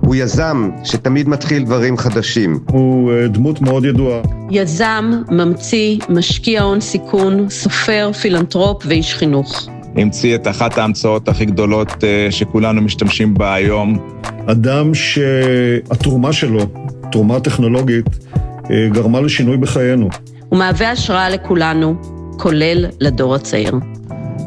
הוא יזם שתמיד מתחיל דברים חדשים. הוא אה, דמות מאוד ידועה. יזם, ממציא, משקיע הון סיכון, סופר, פילנטרופ ואיש חינוך. המציא את אחת ההמצאות הכי גדולות אה, שכולנו משתמשים בה היום. אדם שהתרומה שלו, תרומה טכנולוגית, אה, גרמה לשינוי בחיינו. הוא מהווה השראה לכולנו, כולל לדור הצעיר.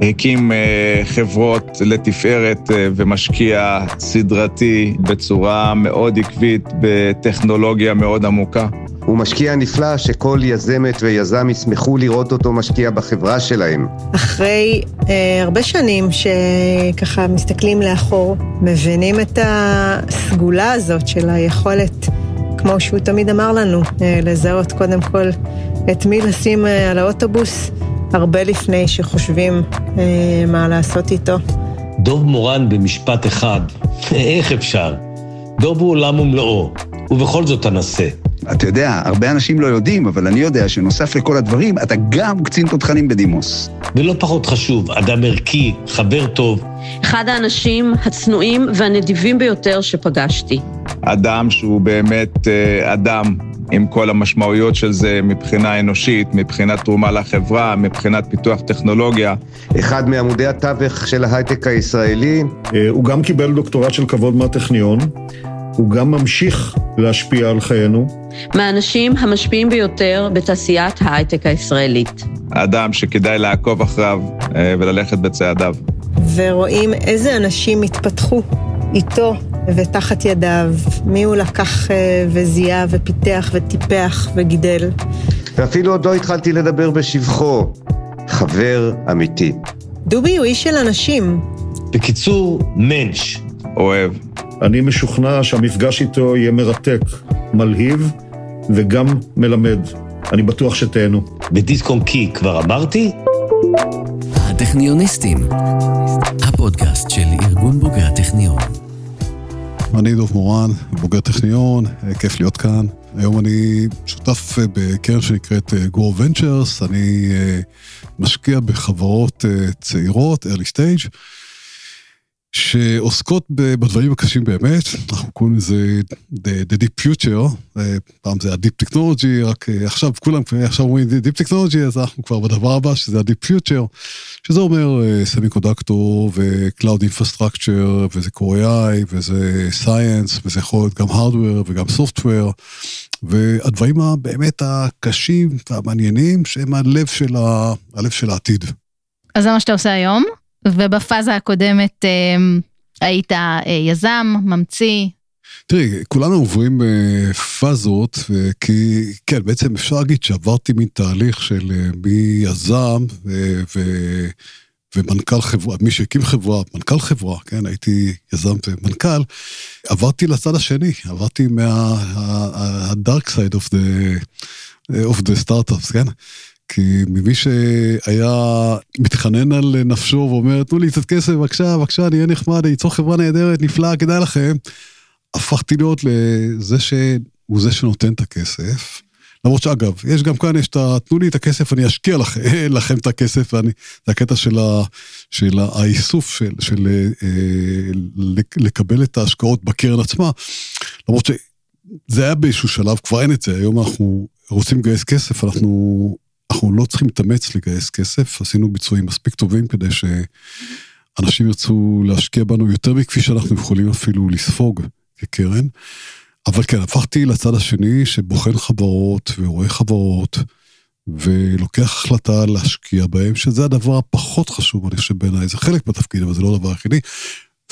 הקים אה, חברות לתפארת אה, ומשקיע סדרתי בצורה מאוד עקבית בטכנולוגיה מאוד עמוקה. הוא משקיע נפלא שכל יזמת ויזם ישמחו לראות אותו משקיע בחברה שלהם. אחרי אה, הרבה שנים שככה מסתכלים לאחור, מבינים את הסגולה הזאת של היכולת, כמו שהוא תמיד אמר לנו, אה, לזהות קודם כל את מי לשים אה, על האוטובוס. הרבה לפני שחושבים אה, מה לעשות איתו. דוב מורן במשפט אחד, איך אפשר? דוב הוא עולם ומלואו, ובכל זאת אנסה. אתה יודע, הרבה אנשים לא יודעים, אבל אני יודע שנוסף לכל הדברים, אתה גם קצין תותחנים בדימוס. ולא פחות חשוב, אדם ערכי, חבר טוב. אחד האנשים הצנועים והנדיבים ביותר שפגשתי. אדם שהוא באמת אה, אדם עם כל המשמעויות של זה מבחינה אנושית, מבחינת תרומה לחברה, מבחינת פיתוח טכנולוגיה. אחד מעמודי התווך של ההייטק הישראלי. אה, הוא גם קיבל דוקטורט של כבוד מהטכניון. הוא גם ממשיך להשפיע על חיינו. מהאנשים המשפיעים ביותר בתעשיית ההייטק הישראלית. אדם שכדאי לעקוב אחריו אה, וללכת בצעדיו. ורואים איזה אנשים התפתחו איתו ותחת ידיו, מי הוא לקח אה, וזיהה ופיתח וטיפח וגידל. ואפילו עוד לא התחלתי לדבר בשבחו. חבר אמיתי. דובי הוא איש של אנשים. בקיצור, מענץ'. אוהב. אני משוכנע שהמפגש איתו יהיה מרתק, מלהיב וגם מלמד. אני בטוח שתהנו. בדיסק און קי כבר אמרתי? הטכניוניסטים, הפודקאסט של ארגון בוגרי הטכניון. אני דוב מורן, בוגר טכניון, כיף להיות כאן. היום אני שותף בקרן שנקראת Grow Ventures, אני משקיע בחברות צעירות, early stage. שעוסקות בדברים הקשים באמת, אנחנו קוראים לזה The, the Deep Future, פעם זה ה-Deep Technology, רק עכשיו כולם עכשיו אומרים Deep Technology, אז אנחנו כבר בדבר הבא שזה ה-Deep Future, שזה אומר סמי קונדקטור ו-Cloud Infrastructure וזה Core AI וזה Science וזה יכול להיות גם Hardware וגם Software, והדברים הבאמת הקשים והמעניינים שהם הלב של, ה, הלב של העתיד. אז זה מה שאתה עושה היום? ובפאזה הקודמת אה, היית אה, יזם, ממציא. תראי, כולנו עוברים פאזות, כי כן, בעצם אפשר להגיד שעברתי מין תהליך של מי יזם ו, ו, ומנכ"ל חברה, מי שהקים חברה, מנכ"ל חברה, כן, הייתי יזם ומנכ"ל, עברתי לצד השני, עברתי מה-dark side of the, of the startups, כן? כי ממי שהיה מתחנן על נפשו ואומר, תנו לי קצת כסף, בבקשה, בבקשה, אני אהיה נחמד, אני אצור חברה נהדרת, נפלאה, כדאי לכם. הפכתי להיות לזה שהוא זה שנותן את הכסף. למרות שאגב, יש גם כאן, יש את ה... תנו לי את הכסף, אני אשקיע לכם, לכם את הכסף, ואני... זה הקטע של, ה, של האיסוף, של, של אה, לקבל את ההשקעות בקרן עצמה. למרות שזה היה באיזשהו שלב, כבר אין את זה, היום אנחנו רוצים לגייס כסף, אנחנו אנחנו לא צריכים להתאמץ לגייס כסף, עשינו ביצועים מספיק טובים כדי שאנשים ירצו להשקיע בנו יותר מכפי שאנחנו יכולים אפילו לספוג כקרן. אבל כן, הפכתי לצד השני שבוחן חברות ורואה חברות ולוקח החלטה להשקיע בהם, שזה הדבר הפחות חשוב, אני חושב בעיניי, זה חלק מהתפקיד, אבל זה לא הדבר היחידי.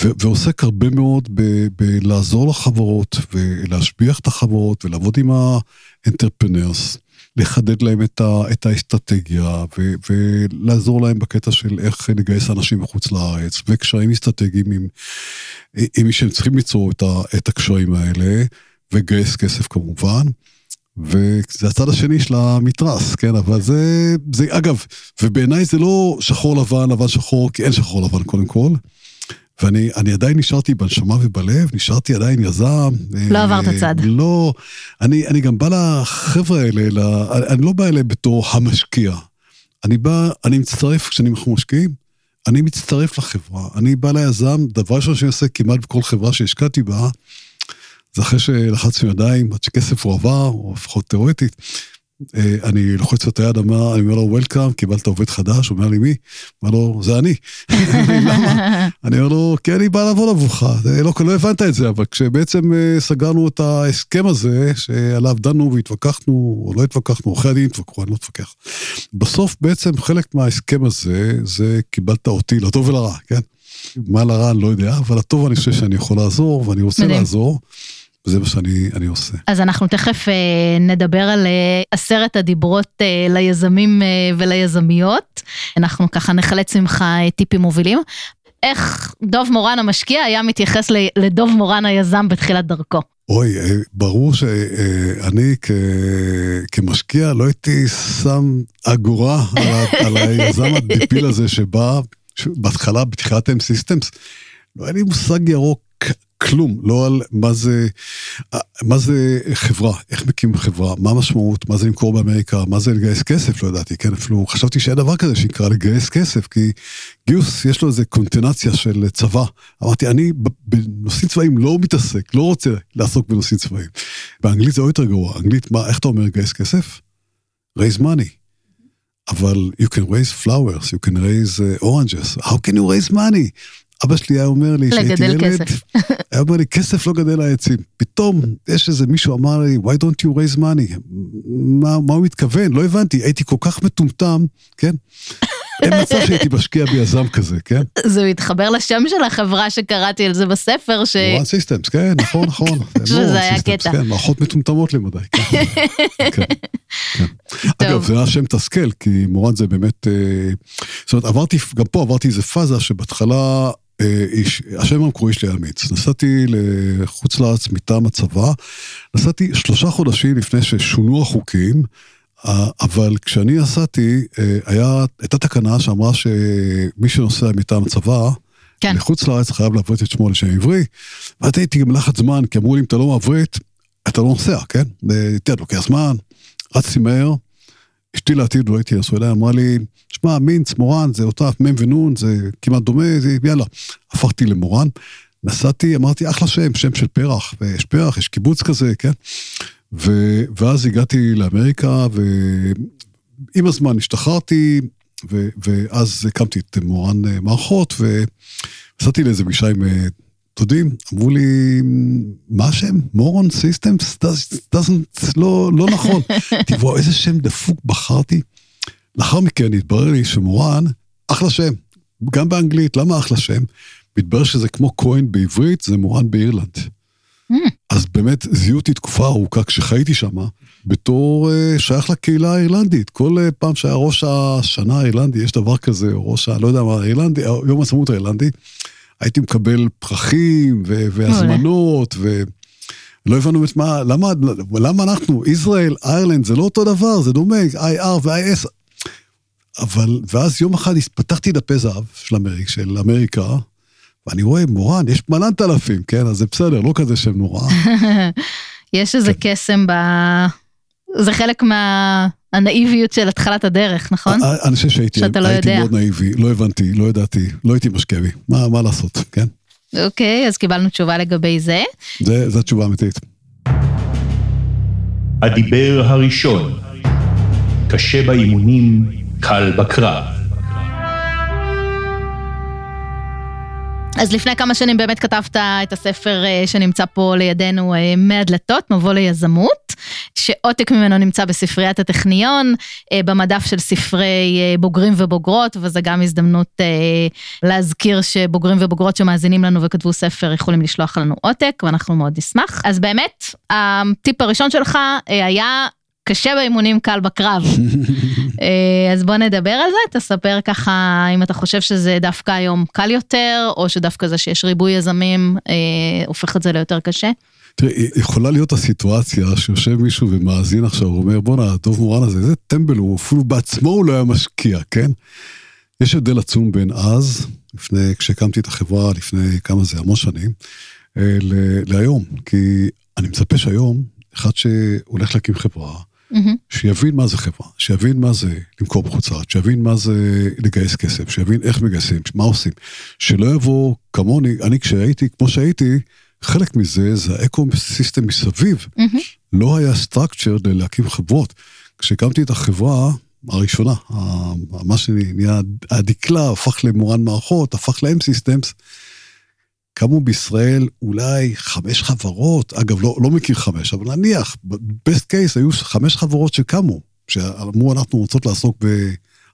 ועוסק הרבה מאוד בלעזור לחברות ולהשביח את החברות ולעבוד עם האנטרפנרס. לחדד להם את, ה, את האסטרטגיה ו, ולעזור להם בקטע של איך לגייס אנשים מחוץ לארץ וקשרים אסטרטגיים עם, עם מי שהם צריכים ליצור את, ה, את הקשרים האלה וגייס כסף כמובן. וזה הצד השני של המתרס, כן, אבל זה, זה אגב, ובעיניי זה לא שחור לבן, לבן שחור, כי אין שחור לבן קודם כל. ואני עדיין נשארתי בנשמה ובלב, נשארתי עדיין יזם. לא עברת צד. לא, אני, אני גם בא לחבר'ה האלה, אני לא בא אליהם בתור המשקיע. אני בא, אני מצטרף כשאנחנו משקיעים, אני מצטרף לחברה, אני בא ליזם, דבר ראשון שאני עושה כמעט בכל חברה שהשקעתי בה, זה אחרי שלחצנו ידיים, עד שכסף הועבר, או לפחות תיאורטית, אה, אני לוחץ את היד, אמר, אני אומר לו, וולקאם, קיבלת עובד חדש, הוא אומר לי, מי? אמר לו, זה אני. למה? אני אומר לו, כי אני בא לעבוד עבורך. לא, לא הבנת את זה, אבל כשבעצם אה, סגרנו את ההסכם הזה, שעליו דנו והתווכחנו, או לא התווכחנו, עורכי הדין התווכחו, אני לא אתווכח. בסוף בעצם חלק מההסכם הזה, זה קיבלת אותי, לטוב ולרע, כן? מה לרע אני לא יודע, אבל לטוב אני חושב שאני יכול לעזור, ואני רוצה. לעזור. וזה מה שאני עושה. אז אנחנו תכף אה, נדבר על אה, עשרת הדיברות אה, ליזמים וליזמיות. אנחנו ככה נחלץ ממך טיפים מובילים. איך דוב מורן המשקיע היה מתייחס לדוב מורן היזם בתחילת דרכו? אוי, ברור שאני אה, כמשקיע לא הייתי שם אגורה על היזם הדיפיל הזה שבא בהתחלה, בתחילת סיסטמס. לא היה לי מושג ירוק כלום, לא על מה זה, מה זה חברה, איך מקים חברה, מה המשמעות, מה זה למכור באמריקה, מה זה לגייס כסף, לא ידעתי, כן, אפילו חשבתי שאין דבר כזה שנקרא לגייס כסף, כי גיוס יש לו איזה קונטנציה של צבא. אמרתי, אני בנושאים צבאיים לא מתעסק, לא רוצה לעסוק בנושאים צבאיים. באנגלית זה עוד יותר גרוע, אנגלית, מה, איך אתה אומר לגייס כסף? raise money. אבל you can raise flowers, you can raise uh, oranges, how can you raise money? אבא שלי היה אומר לי שהייתי ילד, היה אומר לי, כסף לא גדל העצים. פתאום יש איזה מישהו אמר לי, why don't you raise money? מה, מה הוא מתכוון? לא הבנתי, הייתי כל כך מטומטם, כן? אין מצב שהייתי משקיע ביזם כזה, כן? זה מתחבר לשם של החברה שקראתי על זה בספר, ש... One Systems, כן, נכון, נכון. שזה היה קטע. כן, מערכות מטומטמות למדי, כן. כן, כן. אגב, זה היה שם תסכל, כי מורן זה באמת... אה, זאת אומרת, עברתי, גם פה עברתי איזה פאזה שבהתחלה... אה, איש, השם המקורי שלי היה מיץ. נסעתי לחוץ לארץ מטעם הצבא, נסעתי שלושה חודשים לפני ששונו החוקים, אבל כשאני נסעתי, אה, היה, הייתה תקנה שאמרה שמי שנוסע מטעם הצבא, כן. לחוץ לארץ חייב לעברת את שמו לשם עברי, ואז הייתי גם לחץ זמן, כי אמרו לי, אם אתה לא מעברת, אתה לא נוסע, כן? תראה, לוקח זמן, רצתי מהר, אשתי לעתיד לא הייתי עשוי אליה, אמרה לי, שמע, מינץ, מורן, זה אותה מ' ונ', זה כמעט דומה, זה יאללה. הפכתי למורן, נסעתי, אמרתי, אחלה שם, שם של פרח, ויש פרח, יש קיבוץ כזה, כן? ו, ואז הגעתי לאמריקה, ועם הזמן השתחררתי, ו, ואז הקמתי את מורן אה, מערכות, ונסעתי לאיזה פגישה עם אה, דודים, אמרו לי, מה השם? מורון סיסטמס? לא, לא נכון. תראו, איזה שם דפוק בחרתי. לאחר מכן התברר לי שמורן, אחלה שם, גם באנגלית, למה אחלה שם? מתברר שזה כמו כהן בעברית, זה מורן באירלנד. Mm. אז באמת זיהו אותי תקופה ארוכה כשחייתי שם, בתור uh, שייך לקהילה האירלנדית. כל uh, פעם שהיה ראש השנה האירלנדי, יש דבר כזה, ראש ה... לא יודע מה, האירלנדי, יום העצמאות האירלנדי, הייתי מקבל פרחים ו- והזמנות, ולא הבנו את מה, למה, למה אנחנו, ישראל, איירלנד, זה לא אותו דבר, זה דומה, IR ו-IS. אבל, ואז יום אחד פתחתי דפי זהב של, אמריק, של אמריקה, ואני רואה, מורן, יש מלנת אלפים, כן? אז זה בסדר, לא כזה שם נורא. יש איזה כן. קסם ב... זה חלק מהנאיביות של התחלת הדרך, נכון? אני חושב שהייתי לא הייתי מאוד נאיבי, לא הבנתי, לא ידעתי, לא הייתי משקיע בי, מה, מה לעשות, כן? אוקיי, אז קיבלנו תשובה לגבי זה. זה, זו תשובה אמיתית. הדיבר הראשון, קשה באימונים, קל בקרב. אז לפני כמה שנים באמת כתבת את הספר אה, שנמצא פה לידינו, 100 אה, דלתות, מבוא ליזמות, שעותק ממנו נמצא בספריית הטכניון, אה, במדף של ספרי בוגרים ובוגרות, וזו גם הזדמנות להזכיר שבוגרים ובוגרות שמאזינים לנו וכתבו ספר יכולים לשלוח לנו עותק, ואנחנו מאוד נשמח. אז באמת, הטיפ הראשון שלך היה קשה באימונים, קל בקרב. אה, אז בוא נדבר על זה, תספר ככה אם אתה חושב שזה דווקא היום קל יותר, או שדווקא זה שיש ריבוי יזמים אה, הופך את זה ליותר קשה. תראה, יכולה להיות הסיטואציה שיושב מישהו ומאזין עכשיו, הוא אומר, בואנה, דוב מורן הזה, איזה טמבל הוא, אפילו בעצמו הוא לא היה משקיע, כן? יש הבדל עצום בין אז, לפני, כשהקמתי את החברה לפני כמה זה, המון שנים, אה, להיום. כי אני מצפה שהיום, אחד שהולך להקים חברה, שיבין מה זה חברה, שיבין מה זה למכור לארץ, שיבין מה זה לגייס כסף, שיבין איך מגייסים, מה עושים. שלא יבוא כמוני, אני כשהייתי, כמו שהייתי, חלק מזה זה האקו סיסטם מסביב. לא היה structure להקים חברות. כשהקמתי את החברה הראשונה, מה שנהיה הדקלה הפך למורן מערכות, הפך ל-M Systems, קמו בישראל אולי חמש חברות, אגב, לא, לא מכיר חמש, אבל נניח, best case היו חמש חברות שקמו, שאמרו אנחנו רוצות לעסוק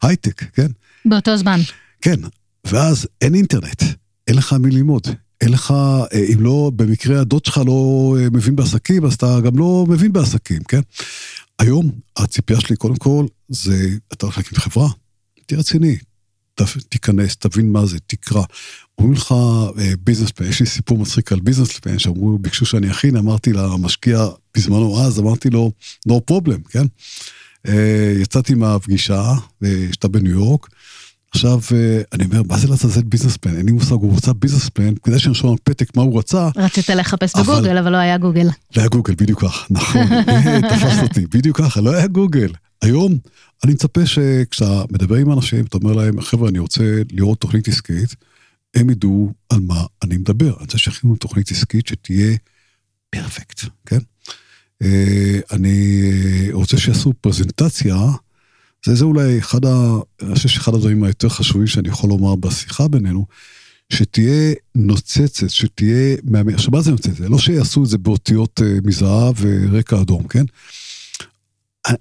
בהייטק, כן? באותו זמן. כן, ואז אין אינטרנט, אין לך מי ללמוד. אין לך, אה, אם לא, במקרה הדוד שלך לא אה, מבין בעסקים, אז אתה גם לא מבין בעסקים, כן? היום, הציפייה שלי, קודם כל, זה, אתה הולך להקים חברה, תהיה רציני, תיכנס, תבין מה זה, תקרא. אומרים לך ביזנס אה, פלן, יש לי סיפור מצחיק על ביזנס פלן, שאמרו, ביקשו שאני אכין, אמרתי למשקיע בזמנו אז, אמרתי לו, no problem, כן? יצאתי מהפגישה, שאתה בניו יורק, עכשיו, אה, אני אומר, מה זה לעזאזל business plan? אין לי מושג, הוא רצה business plan, כדי שנרשום על פתק מה הוא רצה. רצית לחפש בגוגל, אבל לא היה גוגל. לא היה גוגל, בדיוק כך, נכון, תפסת אותי, בדיוק ככה, לא היה גוגל. היום, אני מצפה שכשאתה מדבר עם אנשים, אתה אומר להם, חבר'ה, אני רוצה לראות תוכנית עסקית, הם ידעו על מה אני מדבר. אני רוצה שיכינו תוכנית עסקית שתהיה פרפקט, כן? אה, אני רוצה שיעשו פרזנטציה, זה, זה אולי אחד, ה, אני חושב שאחד הדברים היותר חשובים שאני יכול לומר בשיחה בינינו, שתהיה נוצצת, שתהיה. עכשיו, מה זה נוצצת? לא שיעשו את זה באותיות uh, מזהב ורקע אדום, כן?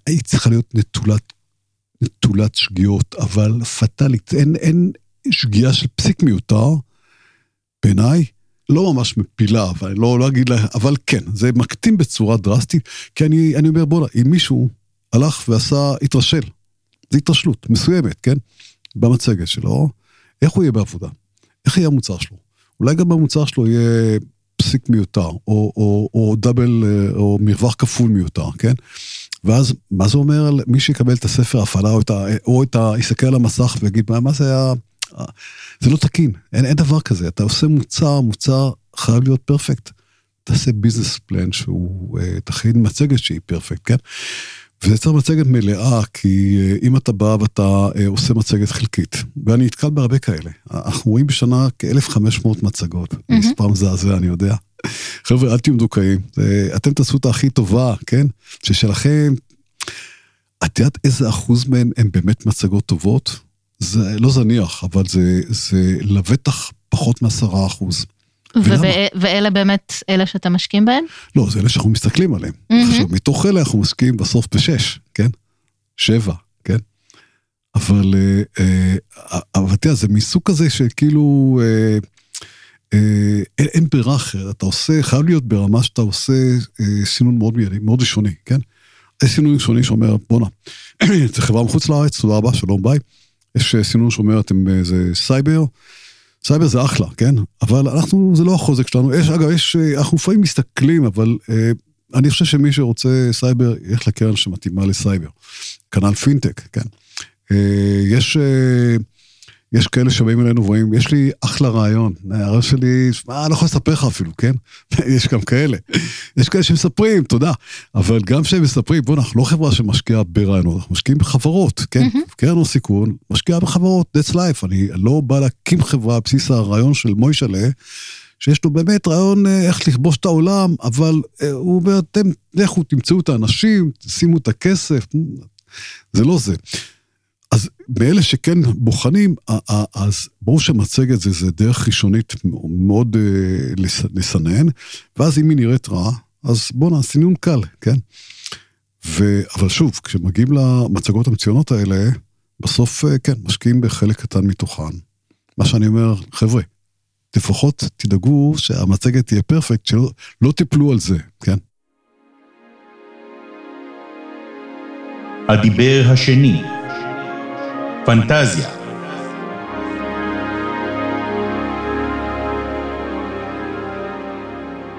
היא צריכה להיות נטולת, נטולת שגיאות, אבל פטאלית. אין, אין שגיאה של פסיק מיותר, בעיניי, לא ממש מפילה, אבל לא, לא אגיד לה, אבל כן, זה מקטין בצורה דרסטית, כי אני, אני אומר, בוא'נה, אם מישהו הלך ועשה, התרשל, זה התרשלות מסוימת, כן? במצגת שלו, איך הוא יהיה בעבודה? איך יהיה המוצר שלו? אולי גם במוצר שלו יהיה פסיק מיותר, או, או, או דאבל, או מרווח כפול מיותר, כן? ואז, מה זה אומר על מי שיקבל את הספר ההפעלה, או את ה... או את ה... יסתכל על המסך ויגיד, מה, מה זה היה... זה לא תקין, אין, אין דבר כזה. אתה עושה מוצר, מוצר חייב להיות פרפקט. תעשה ביזנס פלן שהוא, אה, תכין מצגת שהיא פרפקט, כן? וזה צריך מצגת מלאה, כי אה, אם אתה בא ואתה אה, עושה מצגת חלקית, ואני נתקל בהרבה כאלה, אנחנו רואים בשנה כ-1,500 מצגות, mm-hmm. מספר מזעזע, אני יודע. חבר'ה, אל תהיו מדוכאים, אתם תעשו את הכי טובה, כן? ששלכם, את יודעת איזה אחוז מהן הן באמת מצגות טובות? זה לא זניח, אבל זה, זה לבטח פחות מעשרה אחוז. ואלה באמת אלה שאתה משקיעים בהם? לא, זה אלה שאנחנו מסתכלים עליהם. Mm-hmm. עכשיו, מתוך אלה אנחנו משקיעים בסוף בשש, כן? שבע, כן? אבל, אה, אה, אבל תראה, זה מסוג כזה שכאילו, אה, אה, אין, אין ברירה אחרת, אתה עושה, חייב להיות ברמה שאתה עושה אה, סינון מאוד מיידי, מאוד ראשוני, כן? יש סינון ראשוני שאומר, בואנה, זה חברה מחוץ לארץ, תודה רבה, שלום, ביי. יש סינון שאומר, אתם איזה סייבר, סייבר זה אחלה, כן? אבל אנחנו, זה לא החוזק שלנו. יש, אגב, יש, אנחנו לפעמים מסתכלים, אבל אה, אני חושב שמי שרוצה סייבר, ילך לקרן שמתאימה לסייבר. כנ"ל פינטק, כן? אה, יש... אה, יש כאלה שבאים אלינו ורואים, יש לי אחלה רעיון, הרעיון שלי, מה, אני לא יכול לספר לך אפילו, כן? יש גם כאלה. יש כאלה שמספרים, תודה. אבל גם כשהם מספרים, בוא'נה, אנחנו לא חברה שמשקיעה ברעיונות, אנחנו משקיעים בחברות, כן? קרן הון סיכון, משקיעה בחברות, that's life. אני לא בא להקים חברה על בסיס הרעיון של מוישלה, שיש לו באמת רעיון אה, איך לכבוש את העולם, אבל אה, הוא אומר, אתם לכו, תמצאו את האנשים, שימו את הכסף, זה לא זה. אז מאלה שכן בוחנים, אז ברור שמצגת זה, זה דרך ראשונית מאוד אה, לסנן, ואז אם היא נראית רע, אז בואנה, סינון קל, כן? ו... אבל שוב, כשמגיעים למצגות המצוינות האלה, בסוף אה, כן, משקיעים בחלק קטן מתוכן. מה שאני אומר, חבר'ה, לפחות תדאגו שהמצגת תהיה פרפקט, שלא לא תיפלו על זה, כן? הדיבר השני פנטזיה.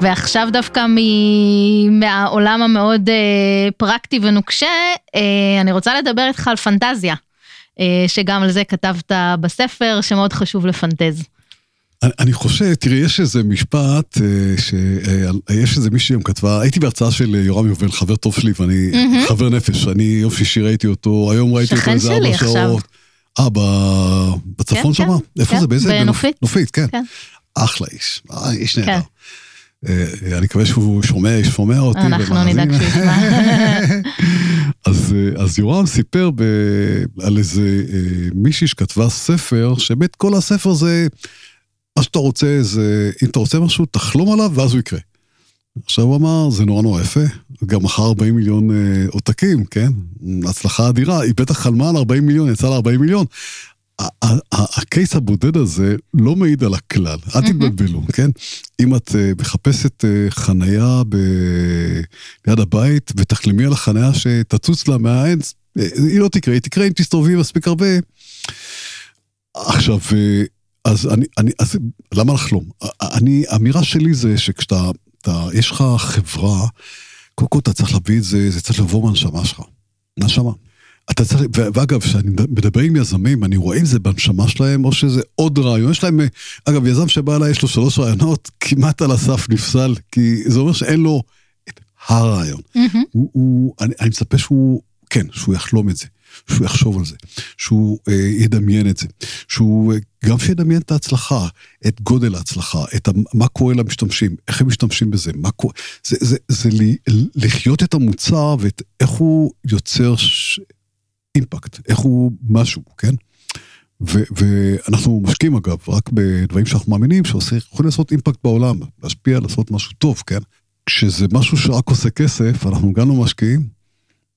ועכשיו דווקא מ... מהעולם המאוד אה, פרקטי ונוקשה, אה, אני רוצה לדבר איתך על פנטזיה, אה, שגם על זה כתבת בספר, שמאוד חשוב לפנטז. אני, חושב, תראי, יש איזה משפט, אה, שיש איזה מישהי גם כתבה, הייתי בהרצאה של יורם יובל, חבר טוב שלי, ואני מהמם. חבר נפש, אני יום שישי ראיתי אותו, היום ראיתי אותו איזה ארבע. שעות. אה, בצפון כן, שמה? כן, איפה כן, זה? באיזה? בנופית. נופית, כן. כן. אחלה איש, אה, איש נהדר. כן. אה, אני מקווה שהוא שומע, שומע אותי אנחנו. נדאג שישמע. אז, אה, אז יורם סיפר ב, על איזה אה, מישהי שכתבה ספר, שבאמת כל הספר זה, מה שאתה רוצה זה, אם אתה רוצה משהו, תחלום עליו ואז הוא יקרה. עכשיו הוא אמר, זה נורא נורא יפה, גם מכר 40 מיליון אה, עותקים, כן? הצלחה אדירה, היא בטח חלמה על 40 מיליון, יצא לה 40 מיליון. הקייס הבודד הזה לא מעיד על הכלל, אל תתבלבלו, כן? אם את אה, מחפשת אה, חנייה ב- ליד הבית ותחלמי על החנייה שתצוץ לה מהעין, אה, היא לא תקרה, היא תקרה אם תסתובבי מספיק הרבה. עכשיו, אז אני, אני, אז למה לחלום? אני, האמירה שלי זה שכשאתה, אתה, יש לך חברה, קודם כל אתה צריך להביא את זה, זה צריך לבוא מהנשמה שלך. מהנשמה. אתה צריך, ואגב, כשאני מדבר עם יזמים, אני רואה אם זה בנשמה שלהם, או שזה עוד רעיון. יש להם, אגב, יזם שבא אליי, יש לו שלוש רעיונות, כמעט על הסף נפסל, כי זה אומר שאין לו את הרעיון. מהמם. הוא, הוא, אני, אני מצפה שהוא, כן, שהוא יחלום את זה, שהוא יחשוב על זה, שהוא אה, ידמיין את זה, שהוא, אה, גם שידמיין את ההצלחה, את גודל ההצלחה, את ה, מה קורה למשתמשים, איך הם משתמשים בזה, מה קורה, זה, זה, זה לי, לחיות את המוצר ואיך הוא יוצר ש, אימפקט, איך הוא משהו, כן? ו- ואנחנו משקיעים אגב רק בדברים שאנחנו מאמינים שיכולים לעשות אימפקט בעולם, להשפיע, לעשות משהו טוב, כן? כשזה משהו שרק עושה כסף, אנחנו גם לא משקיעים,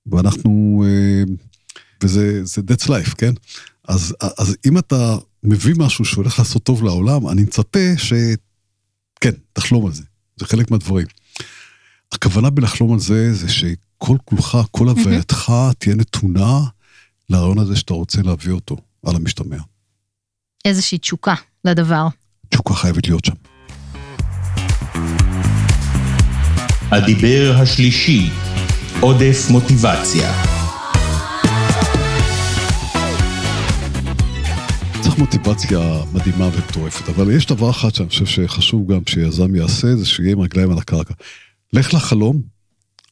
ואנחנו, אה, וזה זה that's life, כן? אז, אז אם אתה מביא משהו שהולך לעשות טוב לעולם, אני מצפה ש... כן, תחלום על זה, זה חלק מהדברים. הכוונה בלחלום על זה, זה שכל כולך, כל הווייתך תהיה נתונה לרעיון הזה שאתה רוצה להביא אותו על המשתמע. איזושהי תשוקה לדבר. תשוקה חייבת להיות שם. הדיבר השלישי, עודף מוטיבציה. צריך מוטיבציה מדהימה ומטורפת, אבל יש דבר אחד שאני חושב שחשוב גם שיזם יעשה, זה שיהיה עם רגליים על הקרקע. לך לחלום,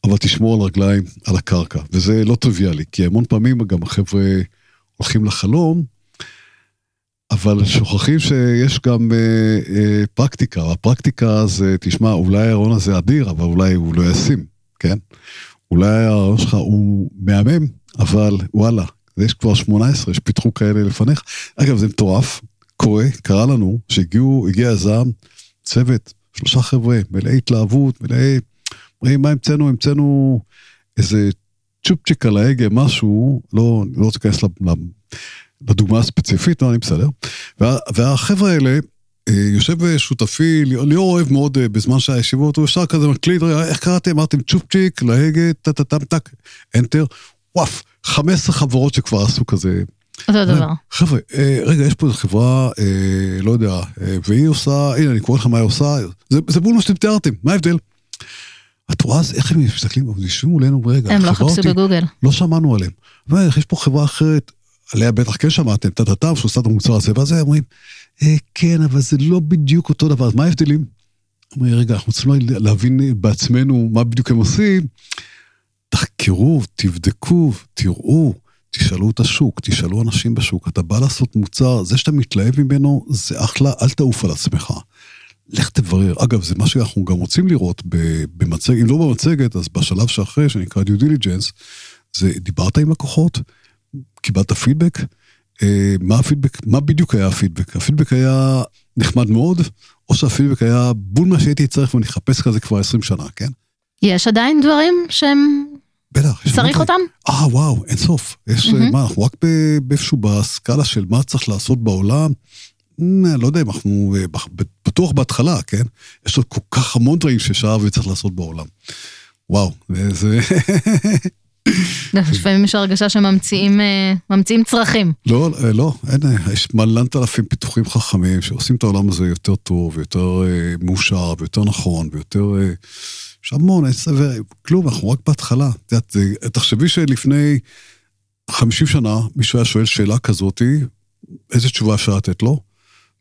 אבל תשמור על רגליים על הקרקע, וזה לא טריוויאלי, כי המון פעמים גם החבר'ה הולכים לחלום, אבל שוכחים שיש גם אה, אה, פרקטיקה, והפרקטיקה זה, תשמע, אולי הרעיון הזה אדיר, אבל אולי הוא לא ישים, כן? אולי הרעיון שלך הוא מהמם, אבל וואלה, יש כבר 18 שפיתחו כאלה לפניך. אגב, זה מטורף, קורה, קרה לנו, שהגיעו, הגיע יזם, צוות, שלושה חבר'ה, מלאי התלהבות, מלאי... אומרים, מה המצאנו? המצאנו איזה צ'ופצ'יק על ההגה, משהו, לא, לא רוצה להיכנס לדוגמה הספציפית, לא, אני בסדר. וה, והחבר'ה האלה, יושב שותפי, ליאור אוהב מאוד אה, בזמן שהישיבות, הוא ישר כזה מקליט, רגע, איך קראתם? אמרתם צ'ופצ'יק, להגה, טה-טה-טם טק, אנטר, וואף, 15 חברות שכבר עשו כזה. אותו דבר. חבר'ה, אה, רגע, יש פה איזו חברה, אה, לא יודע, אה, והיא עושה, הנה, אני קורא לך מה היא עושה, זה, זה בול מה שאתם תיארתם, מה ההבדל? את רואה אז איך הם מסתכלים, הם יושבים מולנו, רגע, הם לא חיפשו בגוגל. לא שמענו עליהם. יש פה חברה אחרת, עליה בטח כן שמעתם, טה-טה-טה, שעושה את המוצר הזה, ואז הם אומרים, אה, כן, אבל זה לא בדיוק אותו דבר, אז מה ההבדלים? אומרים, רגע, אנחנו צריכים להבין בעצמנו מה בדיוק הם עושים. תחקרו, תבדקו, תראו, תשאלו את השוק, תשאלו אנשים בשוק. אתה בא לעשות מוצר, זה שאתה מתלהב ממנו, זה אחלה, אל תעוף על עצמך. לך תברר. אגב, זה מה שאנחנו גם רוצים לראות במצגת, אם לא במצגת, אז בשלב שאחרי, שנקרא due diligence, זה דיברת עם לקוחות, קיבלת פידבק, אה, מה הפידבק, מה בדיוק היה הפידבק? הפידבק היה נחמד מאוד, או שהפידבק היה בול מה שהייתי צריך ואני אחפש כזה כבר 20 שנה, כן? יש עדיין דברים שהם... בטח. צריך אותם? אה, וואו, אין סוף. יש, מהמם. מה, אנחנו רק באיפשהו בסקאלה של מה צריך לעשות בעולם. מ, לא יודע אם אנחנו אה, בטוח בהתחלה, כן? יש עוד כל כך המון דברים ששאר וצריך לעשות בעולם. וואו, זה... לפעמים יש הרגשה שממציאים אה, צרכים. לא, אה, לא, אין, אה, יש מלנת אלפים פיתוחים חכמים שעושים את העולם הזה יותר טוב, יותר מאושר, ויותר נכון, ויותר... יש המון, אין סבר, כלום, אנחנו רק בהתחלה. תחשבי שלפני 50 שנה מישהו היה שואל שאלה כזאתי, איזה תשובה אפשר לתת לו?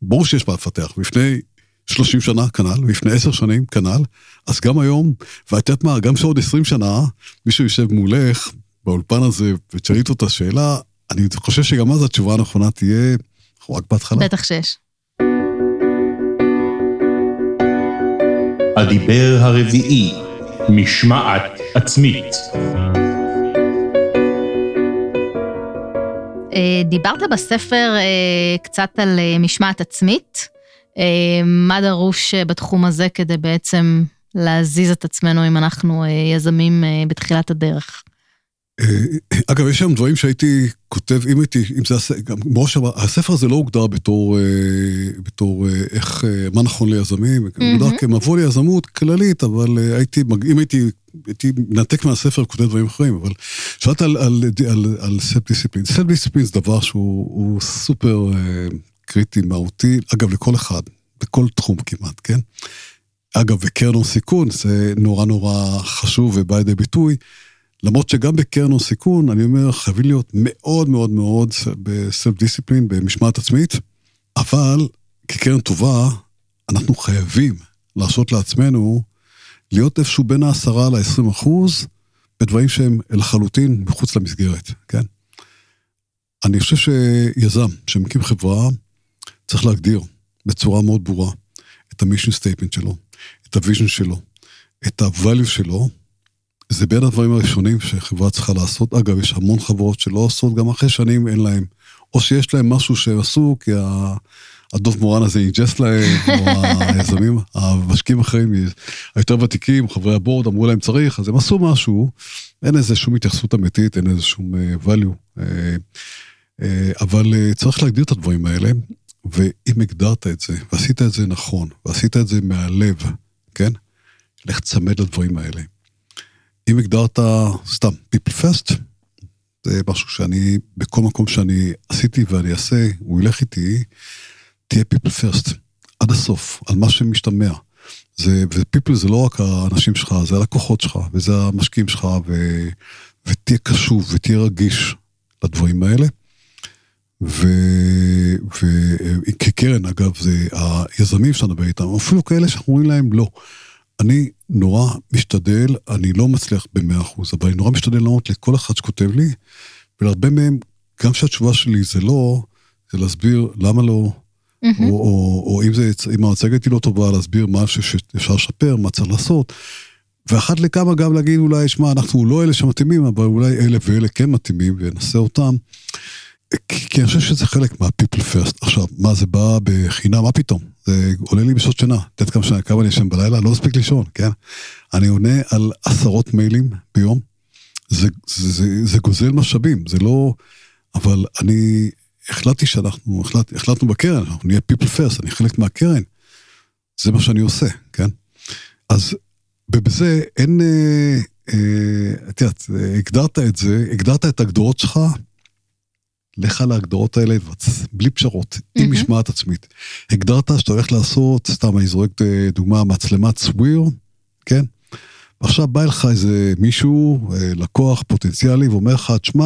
ברור שיש מה לפתח. לפני 30 שנה כנ"ל, לפני 10 שנים כנ"ל, אז גם היום, ואת יודעת מה, גם שעוד 20 שנה, מישהו יושב מולך באולפן הזה ותשאלי אותו את השאלה, אני חושב שגם אז התשובה הנכונה תהיה, אנחנו רק בהתחלה. בטח שיש. הדיבר הרביעי, משמעת עצמית. אה, דיברת בספר אה, קצת על אה, משמעת עצמית. מה דרוש בתחום הזה כדי בעצם להזיז את עצמנו אם אנחנו יזמים בתחילת הדרך? אגב, יש שם דברים שהייתי כותב, אם הייתי, אם זה, גם מראש, הספר הזה לא הוגדר בתור, בתור איך, מה נכון ליזמים, הוא הוגדר כמבוא ליזמות כללית, אבל הייתי, אם הייתי, הייתי מנתק מהספר וכותב דברים אחרים, אבל שאלת על, על, על, על סלף דיסציפלין. סלף דיסציפלין זה דבר שהוא סופר קריטי, מהותי, אגב, לכל אחד, בכל תחום כמעט, כן? אגב, וקרן הון סיכון זה נורא נורא חשוב ובא לידי ביטוי. למרות שגם בקרן הון סיכון, אני אומר, חייבים להיות מאוד מאוד מאוד בסלף דיסציפלין, במשמעת עצמית, אבל כקרן טובה, אנחנו חייבים לעשות לעצמנו להיות איפשהו בין ה-10 ל-20 אחוז בדברים שהם לחלוטין מחוץ למסגרת, כן? אני חושב שיזם שמקים חברה, צריך להגדיר בצורה מאוד ברורה את ה-mission statement שלו, את ה-vision שלו, את ה-value שלו, זה בין הדברים הראשונים שחברה צריכה לעשות. אגב, יש המון חברות שלא עושות, גם אחרי שנים אין להם. או שיש להם משהו שהם עשו, כי הדוב מורן הזה אינג'ס להם, או היזמים, המשקיעים האחרים, היותר ותיקים, חברי הבורד, אמרו להם צריך, אז הם עשו משהו, אין איזה שום התייחסות אמיתית, אין איזה שום אה, value. אה, אה, אבל צריך להגדיר את הדברים האלה, ואם הגדרת את זה, ועשית את זה נכון, ועשית את זה מהלב, כן? לך תצמד לדברים האלה. אם הגדרת סתם people first, זה משהו שאני, בכל מקום שאני עשיתי ואני אעשה, הוא ילך איתי, תהיה people first, עד הסוף, על מה שמשתמע. זה, ו-people זה לא רק האנשים שלך, זה הלקוחות שלך, וזה המשקיעים שלך, ו, ותהיה קשוב ותהיה רגיש לדברים האלה. וכקרן, אגב, זה היזמים שאתה מדבר איתם, אפילו כאלה שאנחנו אומרים להם לא. אני נורא משתדל, אני לא מצליח ב-100%, אבל אני נורא משתדל לענות לכל אחד שכותב לי, ולהרבה מהם, גם שהתשובה שלי זה לא, זה להסביר למה לא, mm-hmm. או, או, או אם, זה, אם המצגת היא לא טובה, להסביר מה שאפשר לשפר, מה צריך לעשות. ואחת לכמה גם להגיד אולי, שמע, אנחנו לא אלה שמתאימים, אבל אולי אלה ואלה כן מתאימים, ונעשה אותם. כי, כי אני חושב שזה חלק מה-people first. עכשיו, מה זה בא בחינם? מה פתאום? זה עולה לי בשעות שינה. את יודעת כמה שנה, כמה אני ישן בלילה? לא מספיק לישון, כן? אני עונה על עשרות מיילים ביום. זה, זה, זה, זה גוזל משאבים, זה לא... אבל אני החלטתי שאנחנו, החלט, החלטנו בקרן, אנחנו נהיה people first, אני חלק מהקרן. זה מה שאני עושה, כן? אז ובזה אין... אה, אה, את יודעת, הגדרת את זה, הגדרת את הגדרות שלך, לך על ההגדרות האלה, בלי פשרות, עם משמעת עצמית. הגדרת שאתה הולך לעשות, סתם אני זורק אה, דוגמה, מצלמת סוויר, כן? ועכשיו בא אליך איזה מישהו, אה, לקוח פוטנציאלי, ואומר לך, תשמע,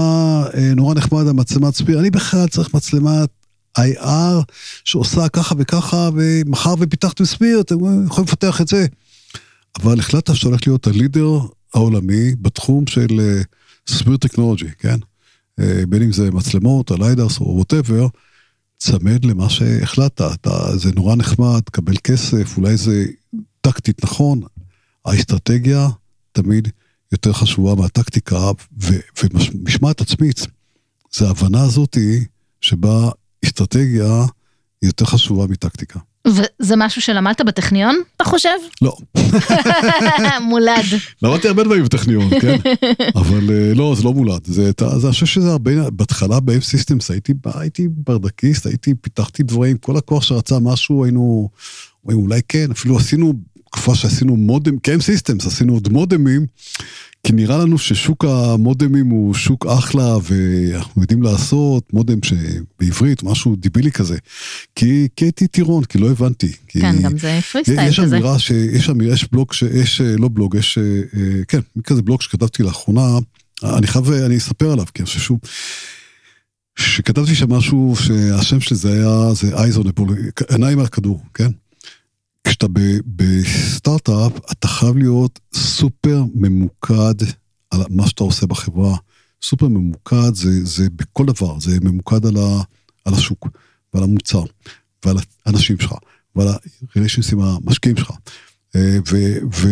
אה, נורא נחמד המצלמת סוויר, אני בכלל צריך מצלמת IR שעושה ככה וככה, ומחר ופיתחתם סוויר, אתם יכולים לפתח את זה. אבל החלטת שאתה הולך להיות הלידר העולמי בתחום של סוויר טכנולוגי, כן? אה, בין אם זה מצלמות, הליידרס או ווטאבר, צמד למה שהחלטת. אתה, זה נורא נחמד, תקבל כסף, אולי זה טקטית נכון. האסטרטגיה תמיד יותר חשובה מהטקטיקה, ומשמעת עצמית, זה ההבנה הזאתי שבה אסטרטגיה יותר חשובה מטקטיקה. וזה משהו שלמדת בטכניון, אתה חושב? לא. מולד. למדתי הרבה דברים בטכניון, כן? אבל אה, לא, זה לא מולד. זה, אני חושב שזה הרבה, בהתחלה ב-F Systems הייתי, הייתי ברדקיסט, הייתי, פיתחתי דברים, כל הכוח שרצה משהו, היינו, אולי כן, אפילו עשינו, תקופה שעשינו מודם, כן סיסטמס, עשינו עוד מודמים, כי נראה לנו ששוק המודמים הוא שוק אחלה, ואנחנו יודעים לעשות מודם שבעברית, משהו דיבילי כזה. כי, כי הייתי טירון, כי לא הבנתי. כי כן, גם זה פרי סטייל כזה. יש אמירה שיש אמירה, יש בלוג, יש, לא בלוג, יש, אה, כן, כזה בלוג שכתבתי לאחרונה, אני חייב, אני אספר עליו, כי אני חושב שהוא... שכתבתי שם משהו שהשם שלי זה היה, זה eyes on a ball, עיניים על כדור, כן? כשאתה בסטארט-אפ, אתה חייב להיות סופר ממוקד על מה שאתה עושה בחברה. סופר ממוקד זה, זה בכל דבר, זה ממוקד על, ה, על השוק ועל המוצר ועל האנשים שלך ועל ה-relationships עם המשקיעים שלך. אה, ו, ו,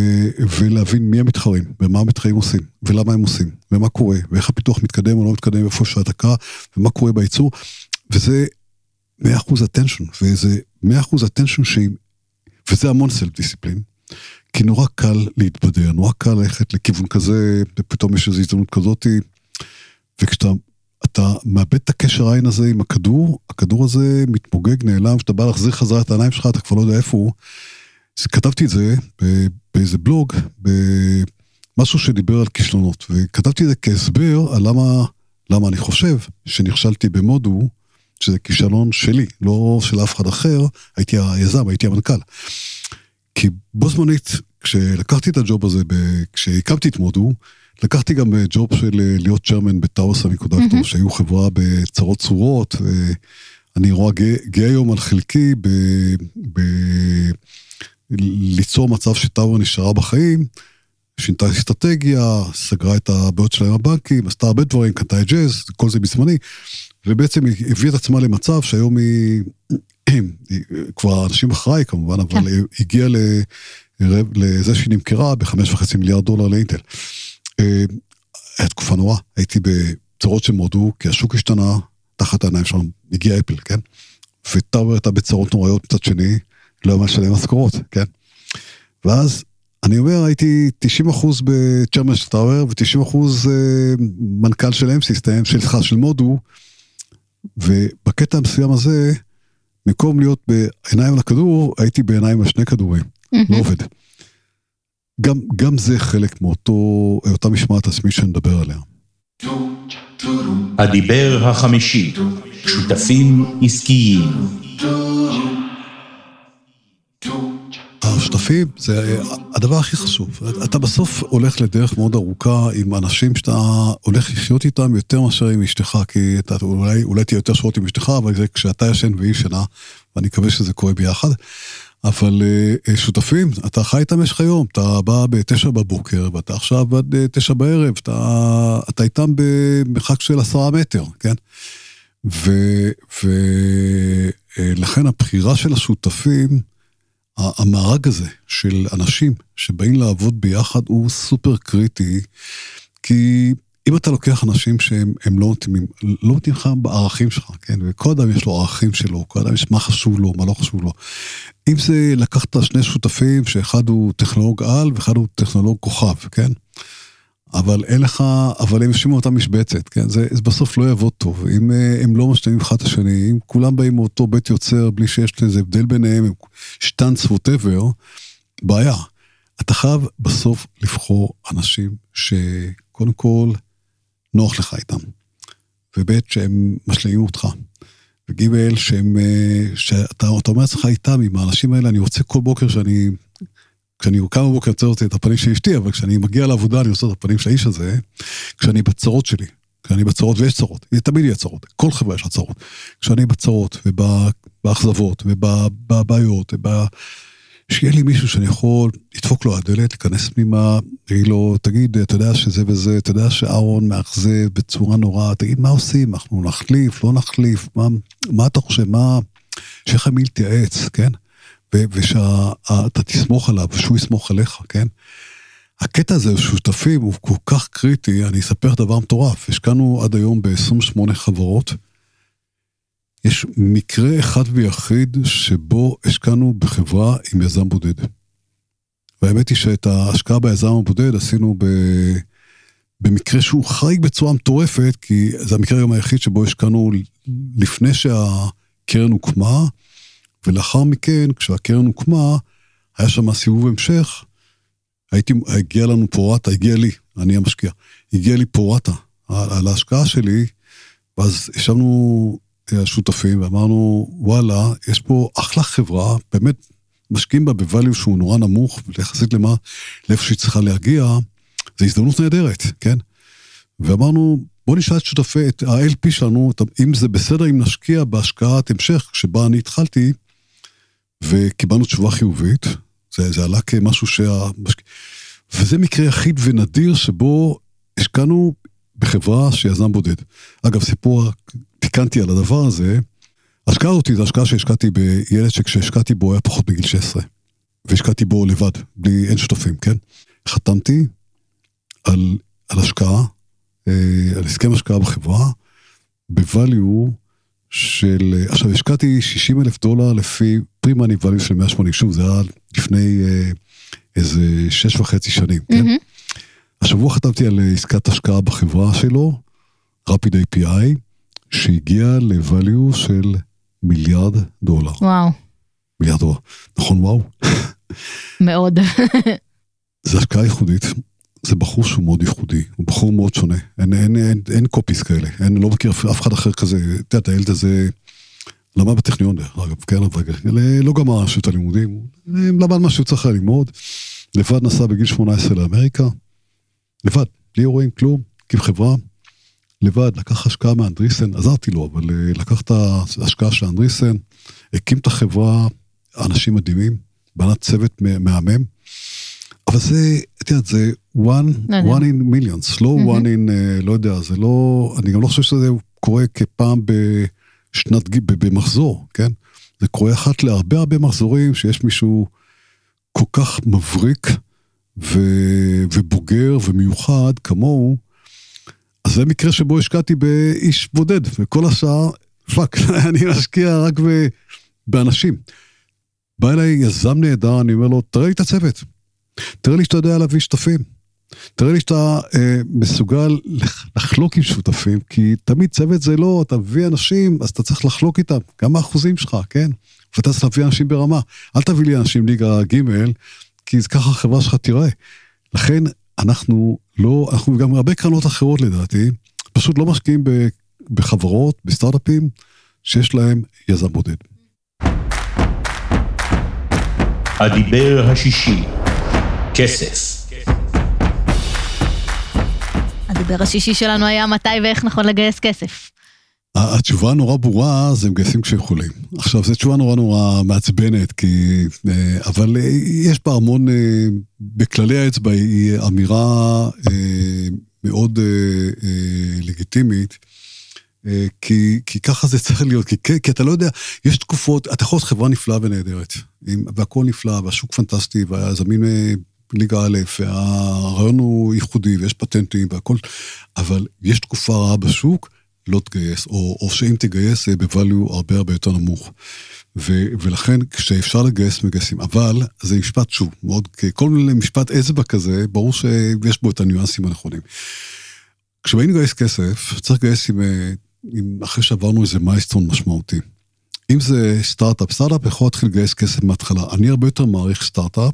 ולהבין מי המתחרים, ומה המתחרים עושים, ולמה הם עושים, ומה קורה, ואיך הפיתוח מתקדם או לא מתקדם, איפה קרא, ומה קורה בייצור, וזה 100% attention, וזה 100% attention שהיא, וזה המון סלף דיסציפלין, כי נורא קל להתבדר, נורא קל ללכת לכיוון כזה, ופתאום יש איזו הזדמנות כזאתי, וכשאתה אתה מאבד את הקשר העין הזה עם הכדור, הכדור הזה מתפוגג, נעלם, כשאתה בא להחזיר חזרה את העיניים שלך, אתה כבר לא יודע איפה הוא. כתבתי את זה באיזה בלוג, במשהו שדיבר על כישלונות, וכתבתי את זה כהסבר על למה, למה אני חושב שנכשלתי במודו, שזה כישלון שלי, לא של אף אחד אחר, הייתי היזם, הייתי המנכ"ל. כי בו זמנית, כשלקחתי את הג'וב הזה, כשהקמתי את מודו, לקחתי גם ג'וב של להיות צ'רמן בטאוור סמיקודקטור, mm-hmm. שהיו חברה בצרות צורות, ואני רואה גאה היום על חלקי ב... ב ליצור מצב שטאוור נשארה בחיים, שינתה אסטרטגיה, סגרה את הבעיות שלה עם הבנקים, עשתה הרבה דברים, קנתה את ג'אז, כל זה בזמני, ובעצם היא הביאה את עצמה למצב שהיום היא, היא כבר אנשים אחריי כמובן, אבל כן. היא הגיעה לזה שהיא נמכרה בחמש וחצי מיליארד דולר לאינטל. אה, הייתה תקופה נוראה, הייתי בצרות של מודו, כי השוק השתנה, תחת העיניים שלנו, הגיע אפל, כן? וטאוור הייתה בצרות נוראיות מצד שני, לא היה מה לשלם משכורות, כן? ואז אני אומר, הייתי 90 אחוז בצ'רמן של טאוור ו-90 אחוז אה, מנכ"ל של M-System, שלך, של מודו, ובקטע המסוים הזה, במקום להיות בעיניים על הכדור, הייתי בעיניים על שני כדורים, לא עובד. גם, גם זה חלק מאותה משמעת עצמית שנדבר עליה. הדיבר החמישי, שותפים עסקיים. השותפים זה הדבר הכי חשוב. אתה בסוף הולך לדרך מאוד ארוכה עם אנשים שאתה הולך לחיות איתם יותר מאשר עם אשתך, כי אתה אולי, אולי תהיה יותר שעות עם אשתך, אבל זה כשאתה ישן והיא ישנה, ואני מקווה שזה קורה ביחד. אבל uh, שותפים, אתה חי איתם במשך היום, אתה בא בתשע בבוקר, ואתה עכשיו עד uh, תשע בערב, אתה, אתה איתם במרחק של עשרה מטר, כן? ולכן uh, הבחירה של השותפים, המארג הזה של אנשים שבאים לעבוד ביחד הוא סופר קריטי, כי אם אתה לוקח אנשים שהם לא מתאימים, לא מתאים לך בערכים שלך, כן? וכל אדם יש לו ערכים שלו, כל אדם יש מה חשוב לו, מה לא חשוב לו. אם זה לקחת שני שותפים, שאחד הוא טכנולוג על ואחד הוא טכנולוג כוכב, כן? אבל אין לך, אבל הם יושבים מאותה משבצת, כן? זה, זה בסוף לא יעבוד טוב. אם אה, הם לא משתנים אחד את השני, אם כולם באים מאותו בית יוצר בלי שיש איזה הבדל ביניהם, שטאנץ ווטאבר, בעיה. אתה חייב בסוף לבחור אנשים שקודם כל נוח לך איתם, וב' שהם משלימים אותך. וג' שהם, אה, שאתה אומר לעצמך איתם, עם האנשים האלה, אני רוצה כל בוקר שאני כשאני קם בבוקר יוצא אותי את הפנים של אשתי, אבל כשאני מגיע לעבודה אני עושה את הפנים של האיש הזה, כשאני בצרות שלי, כשאני בצרות, ויש צרות, תמיד יהיה צרות, כל חברה יש לה צרות. כשאני בצרות, ובאכזבות, ובבעיות, וב... שיהיה לי מישהו שאני יכול לדפוק לו הדלת, להיכנס פנימה, להגיד לו, תגיד, אתה יודע שזה וזה, אתה יודע שאהרון מאכזב בצורה נוראה, תגיד, מה עושים? אנחנו נחליף, לא נחליף, מה, מה אתה חושב, מה... שיהיה לך מי להתייעץ, כן? ושאתה תסמוך עליו, ושהוא יסמוך עליך, כן? הקטע הזה, שותפים, הוא כל כך קריטי, אני אספר דבר מטורף. השקענו עד היום ב-28 חברות. יש מקרה אחד ויחיד שבו השקענו בחברה עם יזם בודד. והאמת היא שאת ההשקעה ביזם הבודד עשינו ב... במקרה שהוא חריג בצורה מטורפת, כי זה המקרה גם היחיד שבו השקענו לפני שהקרן הוקמה, ולאחר מכן, כשהקרן הוקמה, היה שם סיבוב המשך, הייתי, הגיע לנו פורטה, הגיע לי, אני המשקיע, הגיע לי פורטה על, על ההשקעה שלי, ואז ישבנו השותפים ואמרנו, וואלה, יש פה אחלה חברה, באמת משקיעים בה בvalue שהוא נורא נמוך, ויחסית למה, לאיפה שהיא צריכה להגיע, זו הזדמנות נהדרת, כן? ואמרנו, בוא נשאל את שותפי, את ה-LP שלנו, אם זה בסדר אם נשקיע בהשקעת המשך, שבה אני התחלתי, וקיבלנו תשובה חיובית, זה, זה עלה כמשהו שה... וזה מקרה יחיד ונדיר שבו השקענו בחברה שיזם בודד. אגב, סיפור פיקנטי על הדבר הזה, ההשקעה אותי זו השקעה שהשקעתי בילד שכשהשקעתי בו היה פחות מגיל 16. והשקעתי בו לבד, בלי, אין שותפים, כן? חתמתי על, על השקעה, אה, על הסכם השקעה בחברה, בvalue של, עכשיו השקעתי 60 אלף דולר לפי פרימאני value של 180, שוב זה היה לפני אה, איזה שש וחצי שנים, mm-hmm. כן? השבוע חתמתי על עסקת השקעה בחברה שלו, Rapid API, שהגיע ל-value של מיליארד דולר. וואו. מיליארד דולר. נכון וואו? מאוד. זה השקעה ייחודית. זה בחור שהוא מאוד ייחודי, הוא בחור מאוד שונה. אין, אין, אין, אין קופיס כאלה, אין, לא מכיר אף אחד אחר כזה. את יודעת, הילד הזה למד בטכניון דרך אגב, כן, אבל לא גמר את הלימודים, למד מה שהוא צריך ללמוד. לבד נסע בגיל 18 לאמריקה, לבד, בלי אירועים, כלום, הקים חברה, לבד, לקח השקעה מאנדריסן, עזרתי לו, אבל אה, לקח את ההשקעה של אנדריסן, הקים את החברה, אנשים מדהימים, בנה צוות מהמם, אבל זה, את יודעת, זה one, לא one in millions, לא one in, uh, לא יודע, זה לא, אני גם לא חושב שזה קורה כפעם בשנת, במחזור, כן? זה קורה אחת להרבה הרבה מחזורים שיש מישהו כל כך מבריק ו, ובוגר ומיוחד כמוהו, אז זה מקרה שבו השקעתי באיש בודד, וכל השאר, fuck, אני משקיע רק ב, באנשים. בא אליי יזם נהדר, אני אומר לו, תראה לי את הצוות. תראה לי שאתה יודע להביא שותפים. תראה לי שאתה אה, מסוגל לחלוק עם שותפים, כי תמיד צוות זה לא, אתה מביא אנשים, אז אתה צריך לחלוק איתם, גם האחוזים שלך, כן? ואתה צריך להביא אנשים ברמה. אל תביא לי אנשים ליגה ג', כי ככה החברה שלך תיראה. לכן אנחנו לא, אנחנו גם הרבה קרנות אחרות לדעתי, פשוט לא משקיעים בחברות, בסטארט-אפים, שיש להם יזם בודד. הדיבר השישי, כסף. הדיבר השישי שלנו היה מתי ואיך נכון לגייס כסף. התשובה הנורא ברורה זה מגייסים כשיכולים. עכשיו, זו תשובה נורא נורא מעצבנת, כי... אה, אבל אה, יש בה המון... אה, בכללי האצבע היא אמירה מאוד לגיטימית. כי, כי ככה זה צריך להיות, כי, כי אתה לא יודע, יש תקופות, אתה יכול להיות חברה נפלאה ונהדרת, והכל נפלא, והשוק פנטסטי, והיזמים ליגה א', והרעיון הוא ייחודי, ויש פטנטים והכל, אבל יש תקופה רעה בשוק, לא תגייס, או, או שאם תגייס, זה בvalue הרבה הרבה יותר נמוך. ו, ולכן כשאפשר לגייס, מגייסים. אבל זה משפט, שוב, מאוד, כל מיני משפט אצבע כזה, ברור שיש בו את הניואנסים הנכונים. כשבאים לגייס כסף, צריך לגייס עם, עם, אחרי שעברנו איזה מייסטון משמעותי. אם זה סטארט-אפ, סטארט-אפ יכול להתחיל לגייס כסף מההתחלה. אני הרבה יותר מעריך סטארט-אפ,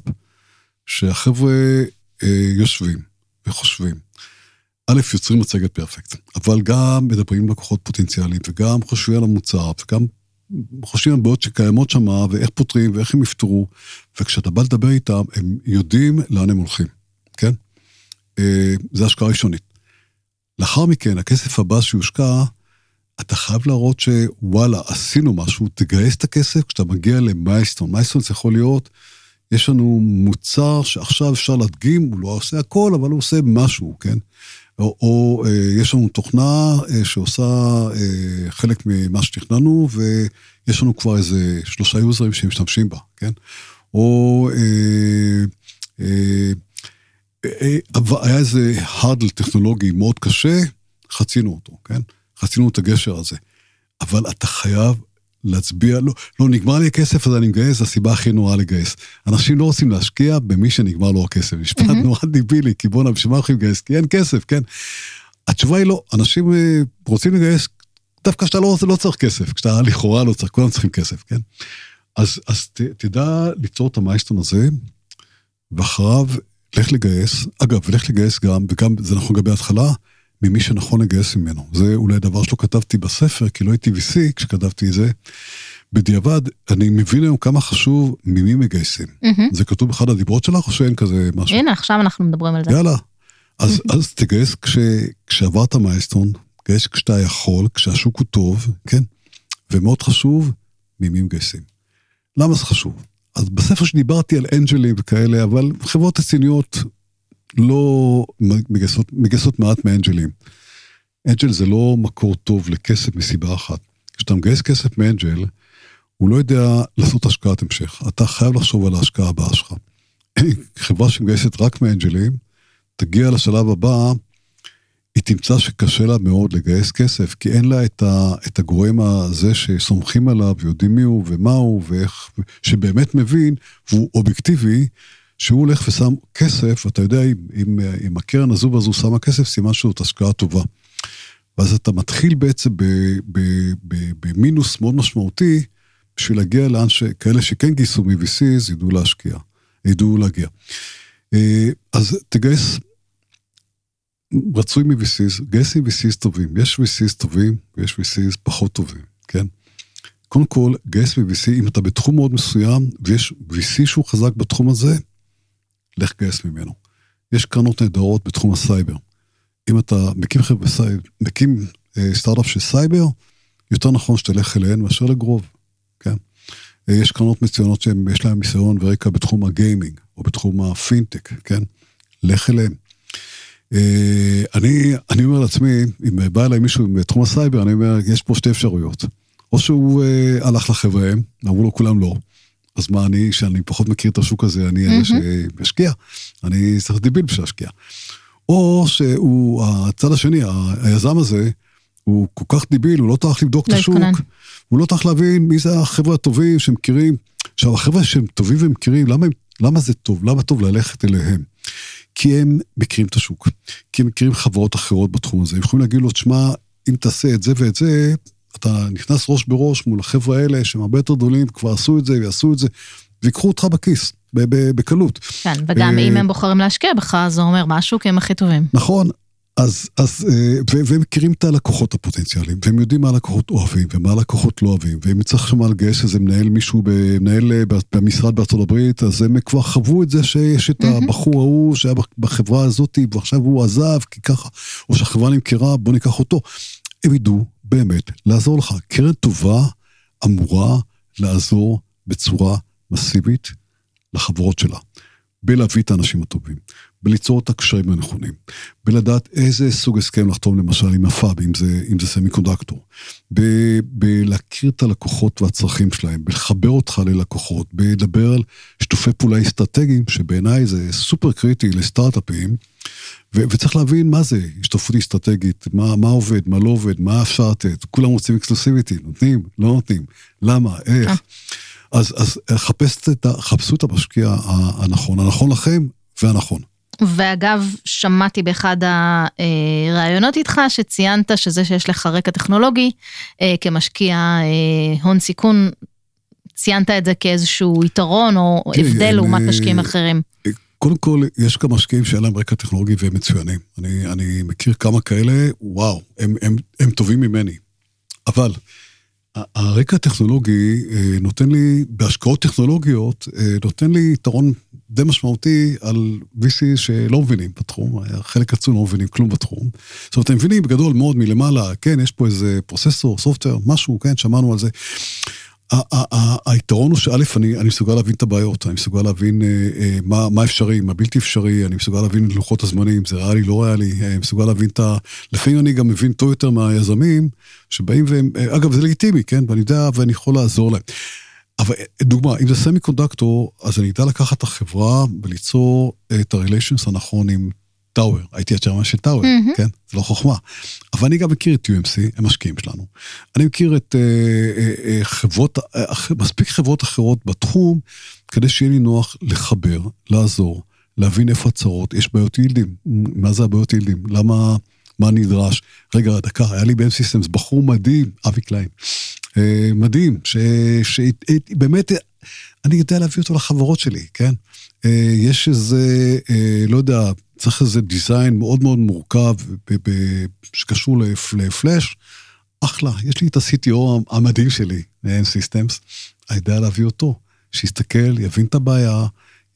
שהחבר'ה אה, יושבים וחושבים. א', יוצרים מצגת פרפקט, אבל גם מדברים עם לקוחות פוטנציאליים, וגם חושבים על המוצר, וגם חושבים על בעיות שקיימות שם, ואיך פותרים, ואיך הם יפתרו, וכשאתה בא לדבר איתם, הם יודעים לאן הם הולכים, כן? אה, זה השקעה ראשונית. לאחר מכן, הכסף הבא שיושקע, אתה חייב להראות שוואלה, עשינו משהו, תגייס את הכסף כשאתה מגיע למייסטון. מייסטון זה יכול להיות, יש לנו מוצר שעכשיו אפשר להדגים, הוא לא עושה הכל, אבל הוא עושה משהו, כן? או, או אה, יש לנו תוכנה אה, שעושה אה, חלק ממה שתכננו, ויש לנו כבר איזה שלושה יוזרים שמשתמשים בה, כן? או אה, אה, אה, היה איזה הרדל טכנולוגי מאוד קשה, חצינו אותו, כן? חצינו את הגשר הזה. אבל אתה חייב להצביע, לא, לא נגמר לי הכסף אז אני מגייס, זו הסיבה הכי נוראה לגייס. אנשים לא רוצים להשקיע במי שנגמר לו הכסף. משפט mm-hmm. נורא דיבילי, כי בואנה, בשביל מה הולכים לגייס? כי אין כסף, כן? התשובה היא לא, אנשים אה, רוצים לגייס דווקא כשאתה לא, לא צריך כסף, כשאתה לכאורה לא צריך, כולם צריכים כסף, כן? אז, אז ת, תדע ליצור את המייסטון הזה, ואחריו לך לגייס, אגב, לך לגייס גם, וגם זה נכון לגבי ההתחלה, ממי שנכון לגייס ממנו. זה אולי דבר שלא כתבתי בספר, כי לא הייתי VC כשכתבתי את זה. בדיעבד, אני מבין היום כמה חשוב ממי מגייסים. Mm-hmm. זה כתוב באחד הדיברות שלך, או שאין כזה משהו? הנה, עכשיו אנחנו מדברים על זה. יאללה. אז, mm-hmm. אז תגייס כש, כשעברת מייסטון, גייס כשאתה יכול, כשהשוק הוא טוב, כן? ומאוד חשוב, ממי מגייסים. למה זה חשוב? אז בספר שדיברתי על אנג'לים וכאלה, אבל חברות רציניות לא מגייסות, מגייסות מעט מאנג'לים. אנג'ל זה לא מקור טוב לכסף מסיבה אחת. כשאתה מגייס כסף מאנג'ל, הוא לא יודע לעשות השקעת המשך. אתה חייב לחשוב על ההשקעה הבאה שלך. חברה שמגייסת רק מאנג'לים, תגיע לשלב הבא, היא תמצא שקשה לה מאוד לגייס כסף, כי אין לה את, ה, את הגורם הזה שסומכים עליו, ויודעים מי הוא ומה הוא, ואיך, שבאמת מבין, והוא אובייקטיבי, שהוא הולך ושם כסף, אתה יודע, אם, אם, אם הקרן הזו והזו שמה כסף, סימן שזאת השקעה טובה. ואז אתה מתחיל בעצם במינוס מאוד משמעותי, בשביל להגיע לאן שכאלה שכן גייסו מ-VCs ידעו להשקיע, ידעו להגיע. אה, אז תגייס, רצוי מ-VCs, גייס עם VCs טובים. יש VCs טובים ויש VCs פחות טובים, כן? קודם כל, גייס מ-VC, אם אתה בתחום מאוד מסוים ויש VC שהוא חזק בתחום הזה, לך גייס ממנו. יש קרנות נהדרות בתחום הסייבר. אם אתה מקים מקים אה, סטארט-אפ של סייבר, יותר נכון שתלך אליהן מאשר לגרוב, כן? אה, יש קרנות מצוינות שיש להן ניסיון ורקע בתחום הגיימינג, או בתחום הפינטק, כן? לך אליהן. אה, אני, אני אומר לעצמי, אם בא אליי מישהו בתחום הסייבר, אני אומר, יש פה שתי אפשרויות. או שהוא אה, הלך לחבריהם, אמרו לו כולם לא. אז מה אני, שאני פחות מכיר את השוק הזה, אני אלה שישקיע. אני צריך דיביל בשביל להשקיע. או שהוא, הצד השני, היזם הזה, הוא כל כך דיביל, הוא לא טרח לבדוק את השוק, הוא לא טרח להבין מי זה החבר'ה הטובים שמכירים. עכשיו, החבר'ה שהם טובים ומכירים, למה, למה זה טוב? למה טוב ללכת אליהם? כי הם מכירים את השוק, כי הם מכירים חברות אחרות בתחום הזה. הם יכולים להגיד לו, תשמע, אם תעשה את זה ואת זה, אתה נכנס ראש בראש מול החבר'ה האלה שהם הרבה יותר גדולים, כבר עשו את זה ויעשו את זה, ויקחו אותך בכיס, בקלות. כן, וגם אם הם בוחרים להשקיע בך, זה אומר משהו, כי הם הכי טובים. נכון, אז, אז, והם מכירים את הלקוחות הפוטנציאליים, והם יודעים מה הלקוחות אוהבים ומה הלקוחות לא אוהבים, ואם צריך שם לגייס איזה מנהל מישהו, מנהל במשרד בארצות הברית, אז הם כבר חוו את זה שיש את הבחור ההוא שהיה בחברה הזאת, ועכשיו הוא עזב, כי ככה, או שהחברה נמכרה, בוא ניקח אותו. הם ידעו באמת לעזור לך. קרן טובה אמורה לעזור בצורה מסיבית לחברות שלה, בלהביא את האנשים הטובים. בליצור את הקשרים הנכונים, בלדעת איזה סוג הסכם לחתום למשל עם ה fab, אם זה, אם זה semiconductor, ב- בלהכיר את הלקוחות והצרכים שלהם, בלחבר אותך ללקוחות, בלדבר על שיתופי פעולה אסטרטגיים, שבעיניי זה סופר קריטי לסטארט-אפים, ו- וצריך להבין מה זה השתתפות אסטרטגית, מה, מה עובד, מה לא עובד, מה אפשר לתת, כולם רוצים exclusivity, נותנים, לא נותנים, למה, איך. אז, אז חפש את, חפשו את המשקיע הנכון, הנכון לכם והנכון. ואגב, שמעתי באחד הראיונות איתך שציינת שזה שיש לך רקע טכנולוגי אה, כמשקיע אה, הון סיכון, ציינת את זה כאיזשהו יתרון או הבדל לעומת משקיעים אחרים. קודם כל, יש גם משקיעים שאין להם רקע טכנולוגי והם מצוינים. אני, אני מכיר כמה כאלה, וואו, הם, הם, הם טובים ממני. אבל הרקע הטכנולוגי אה, נותן לי, בהשקעות טכנולוגיות, נותן לי יתרון די משמעותי על VC שלא מבינים בתחום, חלק עצום לא מבינים כלום בתחום. זאת אומרת, הם מבינים בגדול מאוד מלמעלה, כן, יש פה איזה פרוססור, סופטוור, משהו, כן, שמענו על זה. היתרון הוא שא', אני, אני מסוגל להבין את הבעיות, אני מסוגל להבין אה, אה, מה, מה אפשרי, מה בלתי אפשרי, אני מסוגל להבין את לוחות הזמנים, זה ריאלי, לא ריאלי, אני מסוגל להבין את ה... לפעמים אני גם מבין טוב יותר מהיזמים, שבאים והם, אגב, זה לגיטימי, כן, ואני יודע, ואני יכול לעזור להם. אבל דוגמה, אם זה סמי קונדקטור, אז אני אדע לקחת את החברה וליצור את הריליישנס הנכון עם טאוור. הייתי הצ'רמן של טאוור, mm-hmm. כן? זה לא חוכמה. אבל אני גם מכיר את UMC, הם משקיעים שלנו. אני מכיר את uh, uh, uh, חברות, uh, מספיק חברות אחרות בתחום, כדי שיהיה לי נוח לחבר, לעזור, להבין איפה הצרות. יש בעיות יילדים. מה זה הבעיות יילדים? למה, מה נדרש? רגע, דקה, היה לי ב-M Systems בחור מדהים, אבי קליין. אה, מדהים, שבאמת, אני יודע להביא אותו לחברות שלי, כן? אה, יש איזה, אה, לא יודע, צריך איזה דיזיין מאוד מאוד מורכב שקשור לפלאש. אחלה, יש לי את ה-CTO המדהים שלי, מ-N Systems, אני יודע להביא אותו, שיסתכל, יבין את הבעיה,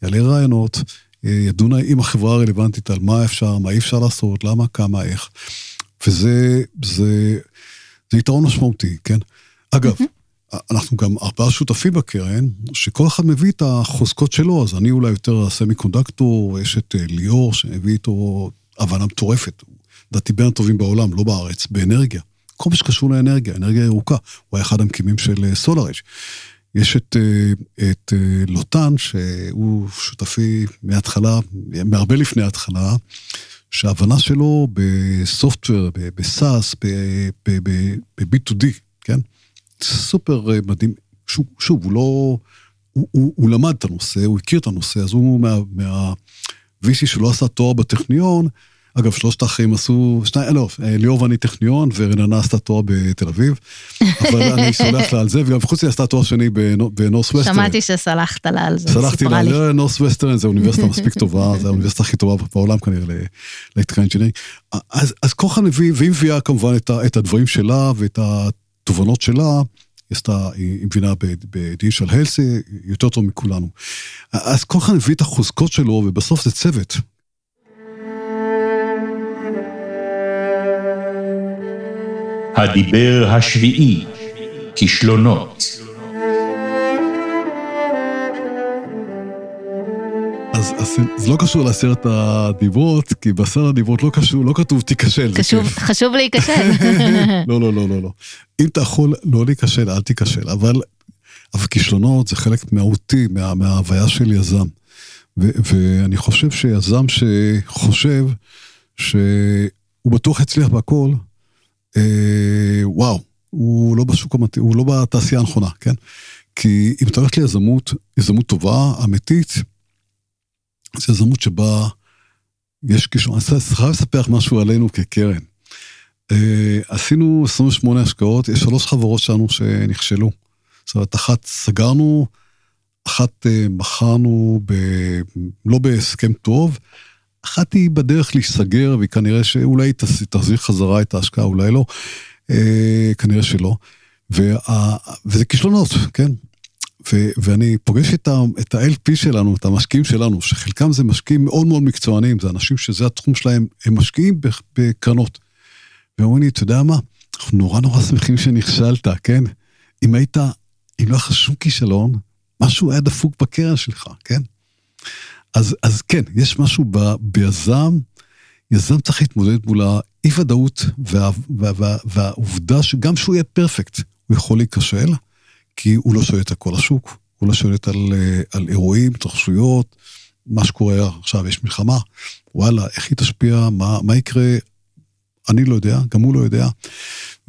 יעלה רעיונות, ידון עם החברה הרלוונטית על מה אפשר, מה אי אפשר לעשות, למה, כמה, איך. וזה זה, זה יתרון משמעותי, כן? אגב, אנחנו גם ארבעה שותפים בקרן, שכל אחד מביא את החוזקות שלו, אז אני אולי יותר סמי קונדקטור, יש את אה, ליאור שהביא איתו הבנה מטורפת. לדעתי בין הטובים בעולם, לא בארץ, באנרגיה. כל מה שקשור לאנרגיה, אנרגיה ירוקה. הוא היה אחד המקימים של סולארג'. יש את, אה, את אה, לוטן, שהוא שותפי מההתחלה, מהרבה לפני ההתחלה, שההבנה שלו בסופטוור, בסאס, ב-B2D, כן? סופר אה, מדהים. שוב, שוב הוא לא... הוא, הוא, הוא למד את הנושא, הוא הכיר את הנושא, אז הוא מה... מה VC שלא עשה תואר בטכניון, אגב, שלושת האחרים עשו, שניים, לא, אה, ליאור ואני טכניון, ורננה עשתה תואר בתל אביב, אבל אני סולח לה על זה, וגם חוץ מזה עשתה תואר שני ב Northwestern. שמעתי שסלחת לה על זה, סלחתי לה, Northwestern זה אוניברסיטה מספיק טובה, זה האוניברסיטה הכי טובה בעולם כנראה ל electronic engineering. אז, אז כל אחד מביא, והיא מביאה כמובן את, את הדברים שלה ואת התובנות שלה. היא עשתה, היא מבינה ב digital health יותר טוב מכולנו. אז כל אחד מביא את החוזקות שלו, ובסוף זה צוות. הדיבר השביעי, כישלונות. אז, אז זה לא קשור לעשרת הדיברות, כי בעשרת הדיברות לא קשור, לא כתוב תיכשל. חשוב, חשוב להיכשל. לא, לא, לא, לא, לא. אם אתה יכול לא להיכשל, אל תיכשל. אבל, אבל כישלונות זה חלק מהותי מה, מההוויה של יזם. ו, ואני חושב שיזם שחושב שהוא בטוח יצליח בהכל, אה, וואו, הוא לא בשוק המתאים, הוא לא בתעשייה הנכונה, כן? כי אם אתה הולך ליזמות, יזמות טובה, אמיתית, זו יזמות שבה יש קישור. אני חייב לספר לך משהו עלינו כקרן. אה, עשינו 28 השקעות, יש שלוש חברות שלנו שנכשלו. זאת אומרת, אחת סגרנו, אחת אה, מכרנו ב... לא בהסכם טוב, אחת היא בדרך להיסגר, והיא כנראה שאולי תחזיר חזרה את ההשקעה, אולי לא, אה, כנראה שלא. וה, וזה כישלונות, כן? ו, ואני פוגש את, ה, את ה-LP שלנו, את המשקיעים שלנו, שחלקם זה משקיעים מאוד מאוד מקצוענים, זה אנשים שזה התחום שלהם, הם משקיעים בקרנות. והם אומרים לי, אתה יודע מה, אנחנו נורא נורא שמחים שנכשלת, כן? אם היית, אם לא היה לך שום כישלון, משהו היה דפוק בקרן שלך, כן? אז, אז כן, יש משהו ב, ביזם, יזם צריך להתמודד מול האי-ודאות וה, וה, וה, והעובדה שגם שהוא יהיה פרפקט, הוא יכול להיכשל, כי הוא לא שולט על כל השוק, הוא לא שולט על, על אירועים, התרחשויות, מה שקורה עכשיו, יש מלחמה, וואלה, איך היא תשפיע, מה, מה יקרה, אני לא יודע, גם הוא לא יודע,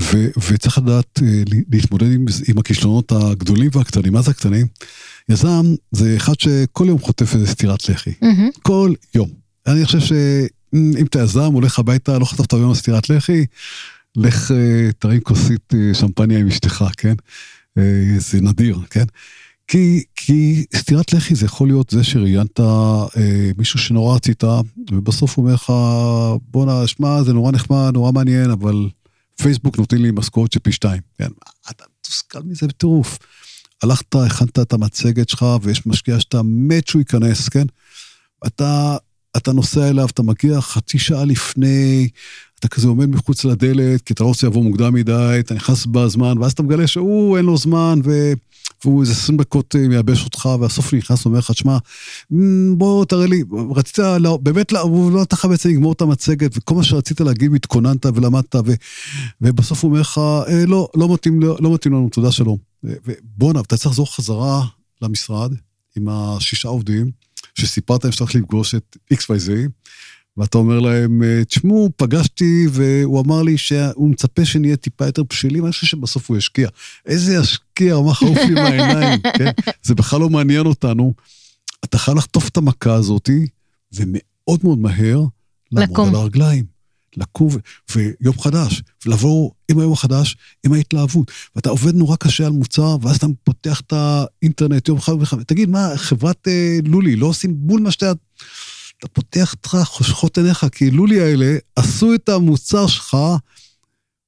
ו, וצריך לדעת אה, להתמודד עם, עם הכישלונות הגדולים והקטנים. מה זה הקטנים? יזם זה אחד שכל יום חוטף איזה סטירת לחי. Mm-hmm. כל יום. אני חושב שאם אתה יזם, הולך הביתה, לא חטפת היום סטירת לחי, לך אה, תרים כוסית אה, שמפניה עם אשתך, כן? אה, זה נדיר, כן? כי, כי סטירת לחי זה יכול להיות זה שראיינת אה, מישהו שנורא רצית, ובסוף הוא אומר לך, בואנה, שמע, זה נורא נחמד, נורא מעניין, אבל פייסבוק נותן לי משכורת של פי שתיים. כן, אתה מתוסכל מזה בטירוף. הלכת, הכנת את המצגת שלך, ויש משקיע שאתה מת שהוא ייכנס, כן? אתה, אתה נוסע אליו, אתה מגיע חצי שעה לפני, אתה כזה עומד מחוץ לדלת, כי אתה לא רוצה לבוא מוקדם מדי, אתה נכנס בזמן, ואז אתה מגלה שהוא, אין לו זמן, ו... והוא איזה 20 דקות אה, מייבש אותך, והסוף נכנס ואומר לך, שמע, בוא תראה לי, רצית, לא, באמת, לא, הוא לא נתן לך בעצם לגמור את המצגת, וכל מה שרצית להגיד, התכוננת ולמדת, ו, ובסוף הוא אומר לך, אה, לא, לא מתאים, לא, לא מתאים לנו, תודה שלום. ובואנה, אתה צריך לחזור חזרה למשרד עם השישה עובדים, שסיפרת להם שאתה הולך לפגוש את XYZ, ואתה אומר להם, תשמעו, פגשתי והוא אמר לי שהוא מצפה שנהיה טיפה יותר בשלים, אני חושב שבסוף הוא ישקיע. איזה ישקיע, מה חרוף לי מהעיניים, כן? זה בכלל לא מעניין אותנו. אתה חייב לחטוף את המכה הזאתי, ומאוד מאוד מהר לעמוד על הרגליים. לקום ויום חדש, ולבוא עם היום החדש, עם ההתלהבות. ואתה עובד נורא קשה על מוצר, ואז אתה פותח את האינטרנט יום אחד וחד, תגיד, מה, חברת אה, לולי, לא עושים בול מה שאתה... אתה פותח את חושכות עיניך, כי לולי האלה עשו את המוצר שלך,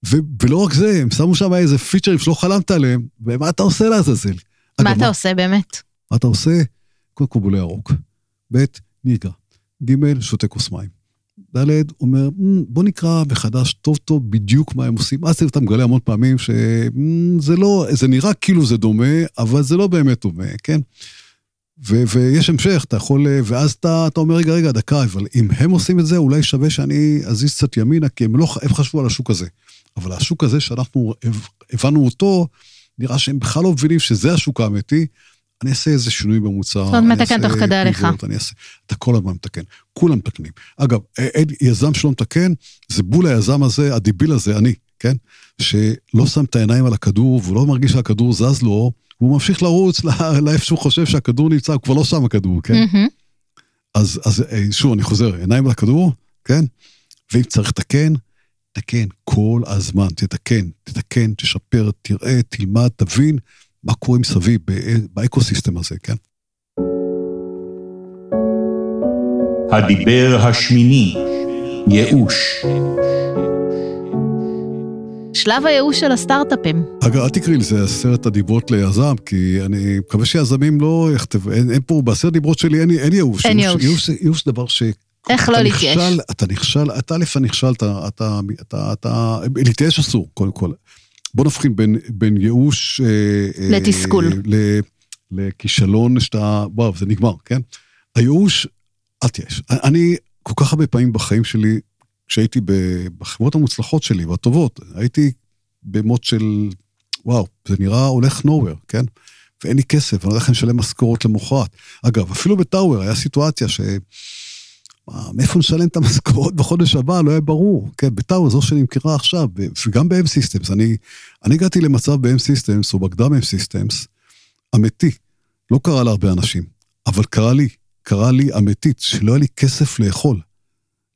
ו- ולא רק זה, הם שמו שם איזה פיצ'רים שלא חלמת עליהם, ומה אתה עושה לעזאזל? מה אתה עושה באמת? מה אתה עושה? קודם כל בולה ירוק. ב', נהיגה. ג', שותה כוס מים. ד' אומר, "מ, בוא נקרא מחדש טוב טוב בדיוק מה הם עושים. אז אתה מגלה המון פעמים שזה לא, זה נראה כאילו זה דומה, אבל זה לא באמת דומה, כן? ו- ויש המשך, אתה יכול, ואז אתה, אתה אומר, רגע, רגע, דקה, אבל אם הם עושים את זה, אולי שווה שאני אזיז קצת ימינה, כי הם לא, הם חשבו על השוק הזה. אבל השוק הזה שאנחנו הבנו אותו, נראה שהם בכלל לא מבינים שזה השוק האמיתי. אני אעשה איזה שינוי במוצר. זאת אומרת, מתקן תוך כדי הליכה. אני אעשה, אתה כל הזמן מתקן, כולם מתקנים. אגב, אין יזם שלא מתקן, זה בול היזם הזה, הדיביל הזה, אני, כן? שלא שם את העיניים על הכדור, והוא לא מרגיש שהכדור זז לו, והוא ממשיך לרוץ לא- לאיפה שהוא חושב שהכדור נמצא, הוא כבר לא שם הכדור, כן? אז, אז אה, שוב, אני חוזר, עיניים על הכדור, כן? ואם צריך לתקן, תקן כל הזמן, תתקן, תתקן, תשפר, תראה, תלמד, תבין מה קורה מסביב בא- באקוסיסטם הזה, כן? הדיבר השמיני, ייאוש. שלב הייאוש של הסטארט-אפים. אגב, אל תקראי לזה עשרת הדיברות ליזם, כי אני מקווה שיזמים לא יכתבו, אין, אין פה, בעשרת הדיברות שלי אין, אין ייאוש. אין ייאוש. ייאוש, זה דבר ש... איך לא להתייאש? נכשל, אתה נכשל, אתה א', אתה נכשל, אתה, אתה, אתה, אתה, להתייאש אסור, קודם כל. בוא נבחין בין, בין ייאוש... אה, אה, לתסכול. ל, לכישלון שאתה, וואו, זה נגמר, כן? הייאוש, אל תייאש. אני כל כך הרבה פעמים בחיים שלי, כשהייתי בחברות המוצלחות שלי והטובות, הייתי במוט של, וואו, זה נראה הולך nowhere, כן? ואין לי כסף, אני לא יודע איך אני משלם משכורות למחרת. אגב, אפילו בטאוור היה סיטואציה ש... מאיפה נשלם את המשכורות בחודש הבא, לא היה ברור. כן, בטאוור זו שנמכרה עכשיו, וגם ב-M Systems. אני, אני הגעתי למצב ב-M Systems, או בקדם M Systems, אמיתי. לא קרה להרבה אנשים, אבל קרה לי, קרה לי אמיתית, שלא היה לי כסף לאכול.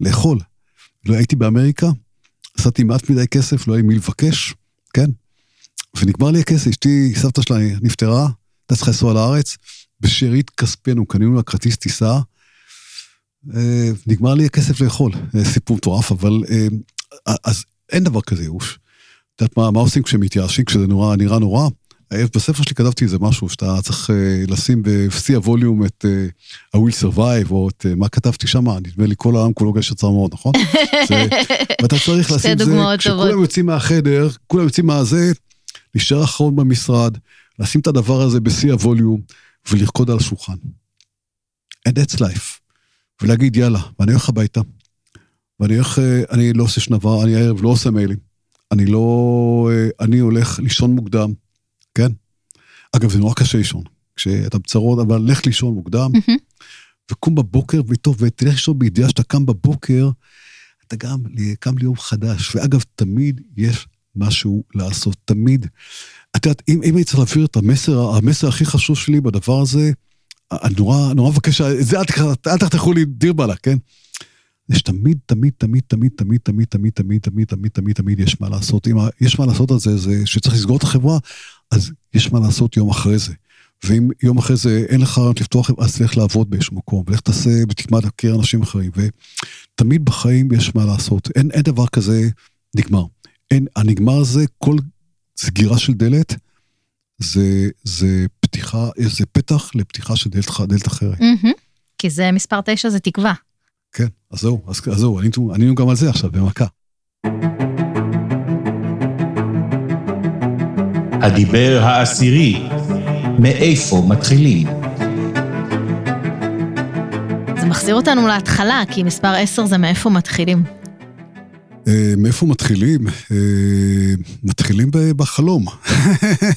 לאכול. לא הייתי באמריקה, עשיתי מעט מדי כסף, לא היה מי לבקש, כן? ונגמר לי הכסף, אשתי, סבתא שלה נפטרה, הייתה צריכה לנסוע לארץ, בשארית כספנו, קנינו לה כרטיס טיסה, אה, נגמר לי הכסף לאכול, אה, סיפור מטורף, אבל אה, אז אין דבר כזה ייאוש. את יודעת מה, מה עושים כשמתייאשים, כשזה נורא, נראה נורא? אה, בספר שלי כתבתי איזה משהו, שאתה צריך אה, לשים בשיא הווליום את אה, I will survive, או את אה, מה כתבתי שם, נדמה לי כל העם כולו גשר צר מאוד, נכון? זה- ואתה צריך לשים זה, דוגמאות כשכולם. יוצאים מהחדר, כולם יוצאים מהזה, להישאר אחרון במשרד, לשים את הדבר הזה בשיא הווליום, ולרקוד על השולחן. And that's life. ולהגיד יאללה, ואני הולך הביתה. ואני הולך, אה, אני לא עושה שום דבר, אני הערב לא עושה מיילים. אני לא, אה, אני הולך לישון מוקדם, כן? אגב, זה נורא קשה לישון. כשאתה בצרות, אבל לך לישון מוקדם, מהמם. וקום בבוקר, וטוב, ותלך לישון בידיעה שאתה קם בבוקר, אתה גם קם ליום חדש. ואגב, תמיד יש משהו לעשות, תמיד. את יודעת, אם, אם הייתי צריך להעביר את המסר, המסר הכי חשוב שלי בדבר הזה, אני נורא, נורא מבקש, זה אל אל תחתכו לי דיר באללה, כן? זה שתמיד, תמיד, תמיד, תמיד, תמיד, תמיד, תמיד, תמיד, תמיד, תמיד, תמיד, תמיד יש מה לעשות. אם יש מה לעשות על זה, זה שצריך לסגור את החברה, אז יש מה לעשות יום אחרי זה. ואם יום אחרי זה אין לך רעיון לפתוח, אז תלך לעבוד באיזשהו מקום, ולך תעשה ותלמד להכיר אנשים אחרים. ותמיד בחיים יש מה לעשות. אין, אין דבר כזה נגמר. אין, הנגמר הזה, כל סגירה של דלת, זה, זה פתיחה, זה פתח לפתיחה של דלת, דלת אחרת. מהמם. כי זה מספר תשע, זה תקווה. כן, אז זהו, אז, אז זהו, ענינו גם על זה עכשיו, במכה. הדיבר העשירי, מאיפה מתחילים? זה מחזיר אותנו להתחלה, כי מספר עשר זה מאיפה מתחילים. אה, מאיפה מתחילים? אה, מתחילים בחלום.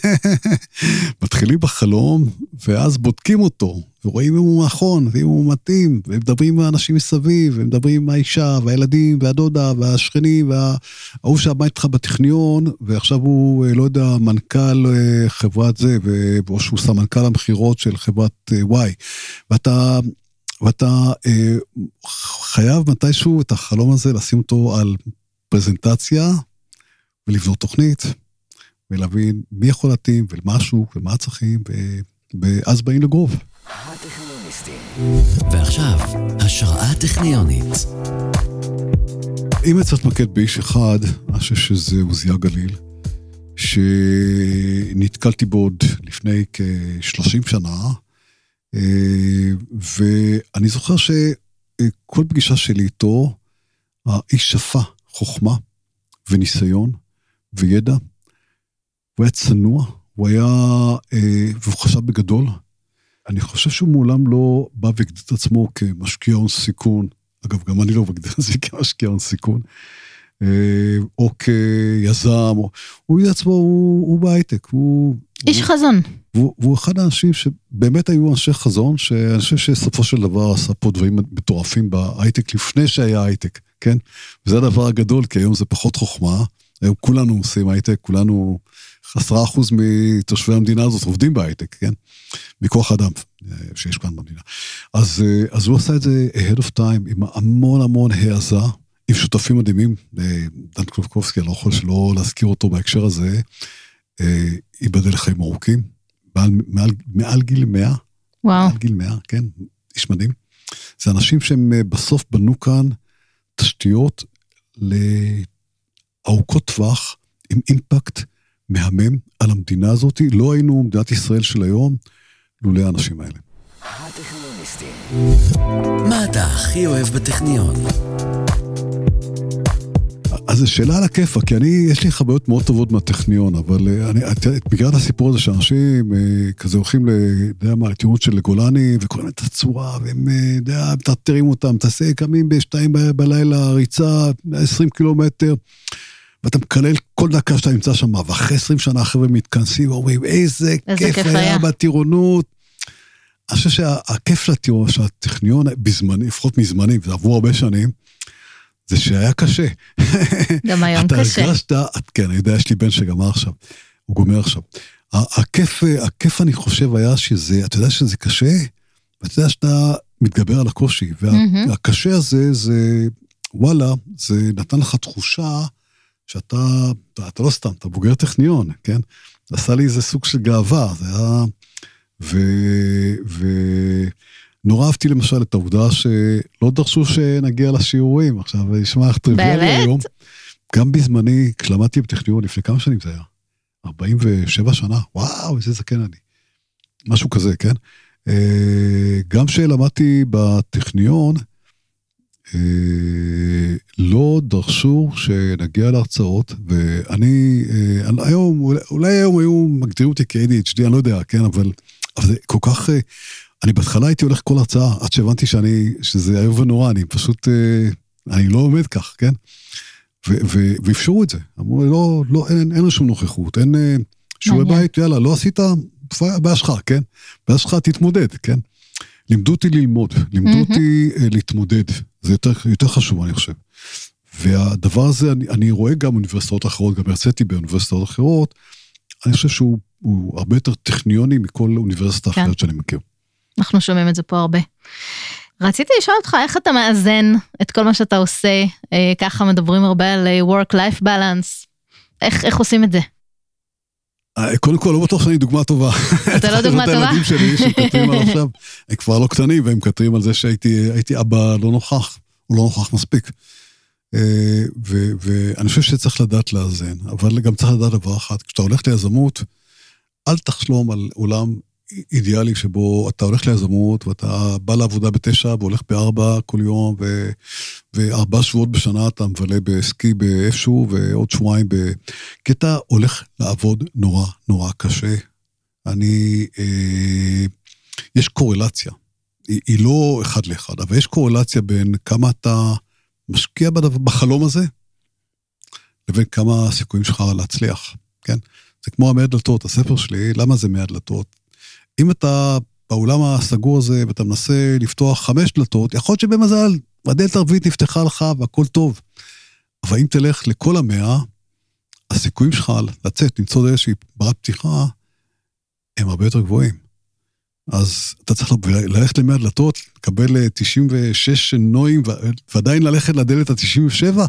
מתחילים בחלום, ואז בודקים אותו, ורואים אם הוא נכון, ואם הוא מתאים, ומדברים עם האנשים מסביב, ומדברים עם האישה, והילדים, והדודה, והשכנים, וההוא שעבד איתך בטכניון, ועכשיו הוא, אה, לא יודע, מנכ"ל אה, חברת זה, או שהוא סמנכ"ל המכירות של חברת אה, Y. ואתה... ואתה חייב מתישהו את החלום הזה לשים אותו על פרזנטציה ולבנות תוכנית ולהבין מי יכול להתאים ולמשהו ומה הצרכים ו- ואז באים לגרוב. ועכשיו, השראה טכניונית. אם אני צריך להתמקד באיש אחד, אני חושב שזה עוזיה גליל, שנתקלתי בו עוד לפני כ-30 שנה, אה, ואני זוכר שכל פגישה שלי איתו, האיש שפה חוכמה וניסיון וידע. הוא היה צנוע, הוא היה, אה, והוא חשב בגדול. אני חושב שהוא מעולם לא בא והגדיר את עצמו כמשקיע הון סיכון. אגב, גם אני לא מגדיר את זה כמשקיע הון סיכון. אה, או כיזם, או, הוא עצמו, הוא, הוא בהייטק, הוא... איש הוא, חזון. והוא, והוא אחד האנשים שבאמת היו אנשי חזון, שאני חושב שסופו של דבר עשה פה דברים מטורפים בהייטק לפני שהיה הייטק, כן? וזה הדבר הגדול, כי היום זה פחות חוכמה, היום כולנו עושים הייטק, כולנו, עשרה אחוז מתושבי המדינה הזאת עובדים בהייטק, כן? מכוח אדם אה, שיש כאן במדינה. אז, אה, אז הוא עשה את זה ahead of time עם המון המון העזה. עם שותפים מדהימים, אה, דן קלובקובסקי, אני לא יכול שלא להזכיר אותו בהקשר הזה, ייבדל לחיים ארוכים, מעל, מעל, מעל גיל 100. וואו. מעל גיל 100, כן, איש מדהים. זה אנשים שהם בסוף בנו כאן תשתיות לארוכות טווח, עם אימפקט מהמם על המדינה הזאת. לא היינו מדינת ישראל של היום, לולא האנשים האלה. מה אתה הכי אוהב בטכניון? אז זו שאלה על הכיפה, כי אני, יש לי חוויות מאוד טובות מהטכניון, אבל אה, אני, את מכירה את הסיפור הזה שאנשים אה, כזה הולכים, ל, יודע מה, לטירונות של גולני, וקוראים את הצורה, והם, אה, יודע, מטרטרים אותם, תעשה, קמים בשתיים בלילה, ריצה, 20 קילומטר, ואתה מקלל כל דקה שאתה נמצא שם, ואחרי 20 שנה החבר'ה מתכנסים ואומרים, איזה, איזה כיף, כיף היה, היה בטירונות. אני חושב שהכיף של הטכניון, בזמני, לפחות מזמני, עברו הרבה שנים, זה שהיה קשה. גם היום אתה קשה. אתה הרגשת, כן, אני יודע, יש לי בן שגמר עכשיו, הוא גומר עכשיו. הכיף, הכיף אני חושב היה שזה, אתה יודע שזה קשה, ואתה יודע שאתה מתגבר על הקושי, והקשה הזה, זה, וואלה, זה נתן לך תחושה שאתה, אתה, אתה לא סתם, אתה בוגר טכניון, כן? זה עשה לי איזה סוג של גאווה, זה היה... ו... ו... נורא אהבתי למשל את העובדה שלא דרשו שנגיע לשיעורים. עכשיו, נשמע איך טריוויאלי היום. גם בזמני, כשלמדתי בטכניון, לפני כמה שנים זה היה? 47 שנה? וואו, איזה זקן אני. משהו כזה, כן? אה, גם כשלמדתי בטכניון, לא דרשו שנגיע להרצאות, ואני, אה, היום, אולי היום היו מגדירים אותי כ-ADHD, אני לא יודע, כן, אבל, אבל זה כל כך... אני בהתחלה הייתי הולך כל הרצאה, עד שהבנתי שאני, שזה איום ונורא, אני פשוט, אה, אני לא עומד כך, כן? ואפשרו את זה. אמרו לא, לא, אין, אין שום נוכחות, אין אה, שיעורי בית, יאללה, לא עשית, בעיה שלך, כן? בעיה שלך, תתמודד, כן? לימדו אותי ללמוד, לימדו אותי אה, להתמודד, זה יותר, יותר חשוב, אני חושב. והדבר הזה, אני, אני רואה גם אוניברסיטאות אחרות, גם הרציתי באוניברסיטאות אחרות, אני חושב שהוא הרבה יותר טכניוני מכל אוניברסיטה כן. אחרת שאני מכיר. אנחנו שומעים את זה פה הרבה. רציתי לשאול אותך איך אתה מאזן את כל מה שאתה עושה, אה, ככה מדברים הרבה על אה, work-life balance, איך, איך עושים את זה? אה, קודם כל, לא בטוח שאני דוגמה טובה. אתה לא דוגמה טובה? הילדים שלי שמקטרים על עכשיו, הם כבר לא קטנים, והם מקטרים על זה שהייתי אבא לא נוכח, או לא נוכח מספיק. ואני חושב שצריך לדעת לאזן, אבל גם צריך לדעת דבר אחד, כשאתה הולך ליזמות, אל תחלום על עולם אידיאלי שבו אתה הולך ליזמות ואתה בא לעבודה בתשע והולך בארבע כל יום ו... וארבע שבועות בשנה אתה מבלה בסקי באיפשהו ועוד שבועיים ב... כי אתה הולך לעבוד נורא נורא קשה. אני... אה, יש קורלציה. היא, היא לא אחד לאחד, אבל יש קורלציה בין כמה אתה משקיע בחלום הזה לבין כמה הסיכויים שלך להצליח, כן? זה כמו המאה דלתות, הספר שלי, למה זה מאה דלתות? אם אתה באולם הסגור הזה ואתה מנסה לפתוח חמש דלתות, יכול להיות שבמזל הדלת הרביעית נפתחה לך והכל טוב. אבל אם תלך לכל המאה, הסיכויים שלך לצאת, למצוא איזושהי ברת פתיחה, הם הרבה יותר גבוהים. אז אתה צריך ללכת למאה דלתות, לקבל 96 נועים ועדיין ללכת לדלת ה-97?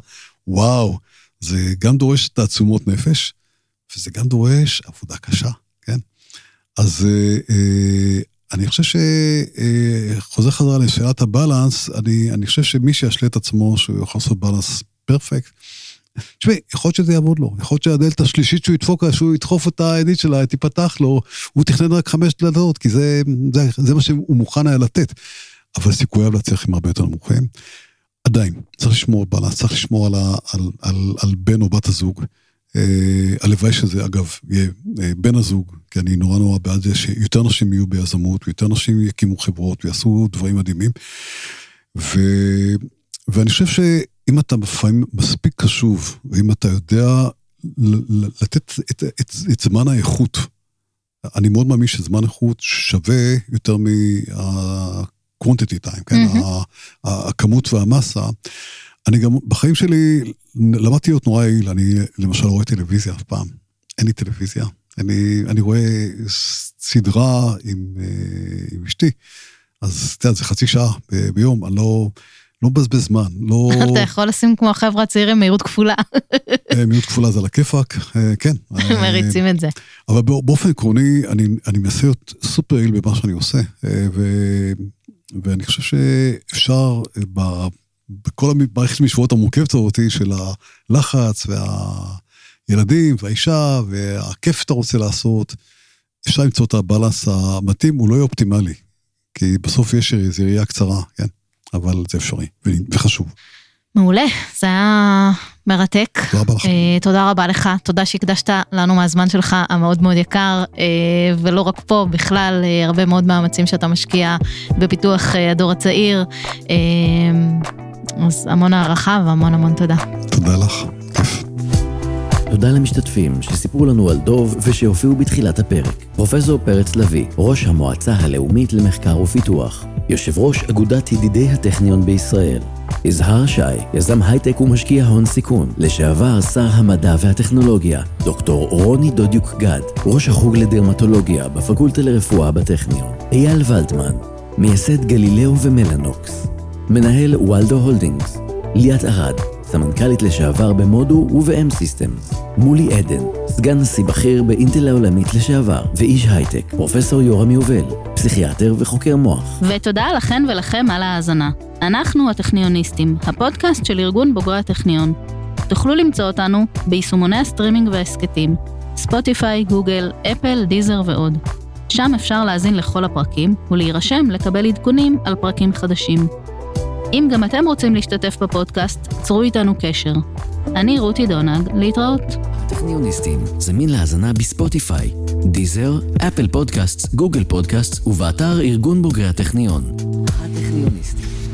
וואו, זה גם דורש תעצומות נפש, וזה גם דורש עבודה קשה. אז אה, אה, אני חושב שחוזר אה, חזרה לשאלת הבלנס, אני, אני חושב שמי שישלה את עצמו שהוא יכול לעשות בלנס פרפקט, תשמעי, יכול להיות שזה יעבוד לו, יכול להיות שהדלת השלישית שהוא ידפוק, שהוא ידחוף את הידית שלה, תיפתח לו, הוא תכנן רק חמש דלתות, כי זה, זה, זה מה שהוא מוכן היה לתת. אבל סיכוייו להצליח הם הרבה יותר נמוכים. עדיין, צריך לשמור על בלנס, צריך לשמור על, על, על, על בן או בת הזוג. אה, הלוואי שזה, אגב, יהיה אה, בן הזוג, כי אני נורא נורא בעד זה שיותר נשים יהיו ביזמות, ויותר נשים יקימו חברות ויעשו דברים מדהימים. ו, ואני חושב שאם אתה לפעמים מספיק קשוב, ואם אתה יודע לתת את, את, את זמן האיכות, אני מאוד מאמין שזמן איכות שווה יותר מה-quantity time, כן? Mm-hmm. הכמות והמסה. אני גם, בחיים שלי, למדתי להיות נורא יעיל, אני למשל לא רואה טלוויזיה אף פעם. אין לי טלוויזיה. אני, אני רואה סדרה עם, אה, עם אשתי, אז אתה יודע, זה חצי שעה ביום, אני לא... לא מבזבז זמן, לא... אתה יכול לשים כמו החבר'ה הצעירים מהירות כפולה. אה, מהירות כפולה זה על הכיפאק, אה, כן. מריצים את זה. אבל באופן עקרוני, אני, אני מנסה להיות סופר יעיל במה שאני עושה, ואני חושב שאפשר בכל המערכת המשוואות המורכבת הזאת של הלחץ והילדים והאישה והכיף שאתה רוצה לעשות, אפשר למצוא את הבלנס המתאים, הוא לא יהיה אופטימלי, כי בסוף יש איזו ראייה קצרה, כן, אבל זה אפשרי וחשוב. מעולה, זה היה מרתק. תודה רבה לך. Uh, תודה רבה לך, תודה שהקדשת לנו מהזמן שלך המאוד מאוד יקר, uh, ולא רק פה, בכלל, uh, הרבה מאוד מאמצים שאתה משקיע בפיתוח uh, הדור הצעיר. Uh, אז המון הערכה והמון המון תודה. תודה לך, כיף. תודה למשתתפים שסיפרו לנו על דוב ושהופיעו בתחילת הפרק. פרופסור פרץ לביא, ראש המועצה הלאומית למחקר ופיתוח. יושב ראש אגודת ידידי הטכניון בישראל. יזהר שי, יזם הייטק ומשקיע הון סיכון, לשעבר שר המדע והטכנולוגיה, דוקטור רוני דודיוק גד, ראש החוג לדרמטולוגיה בפקולטה לרפואה בטכניון, אייל ולדמן, מייסד גלילאו ומלאנוקס, מנהל וולדו הולדינגס, ליאת ארד, סמנכ"לית לשעבר במודו וב-M Systems, מולי עדן, סגן נשיא בכיר באינטל העולמית לשעבר, ואיש הייטק, פרופסור יורם יובל, פסיכיאטר וחוקר מוח. ותודה לכן ולכם על ההאזנה. אנחנו הטכניוניסטים, הפודקאסט של ארגון בוגרי הטכניון. תוכלו למצוא אותנו ביישומוני הסטרימינג וההסכתים, ספוטיפיי, גוגל, אפל, דיזר ועוד. שם אפשר להאזין לכל הפרקים ולהירשם לקבל עדכונים על פרקים חדשים. אם גם אתם רוצים להשתתף בפודקאסט, צרו איתנו קשר. אני רותי דונג, להתראות. הטכניוניסטים, זמין להאזנה בספוטיפיי, דיזר, אפל פודקאסט, גוגל פודקאסט ובאתר ארגון בוגרי הטכניון. הטכניוניסטים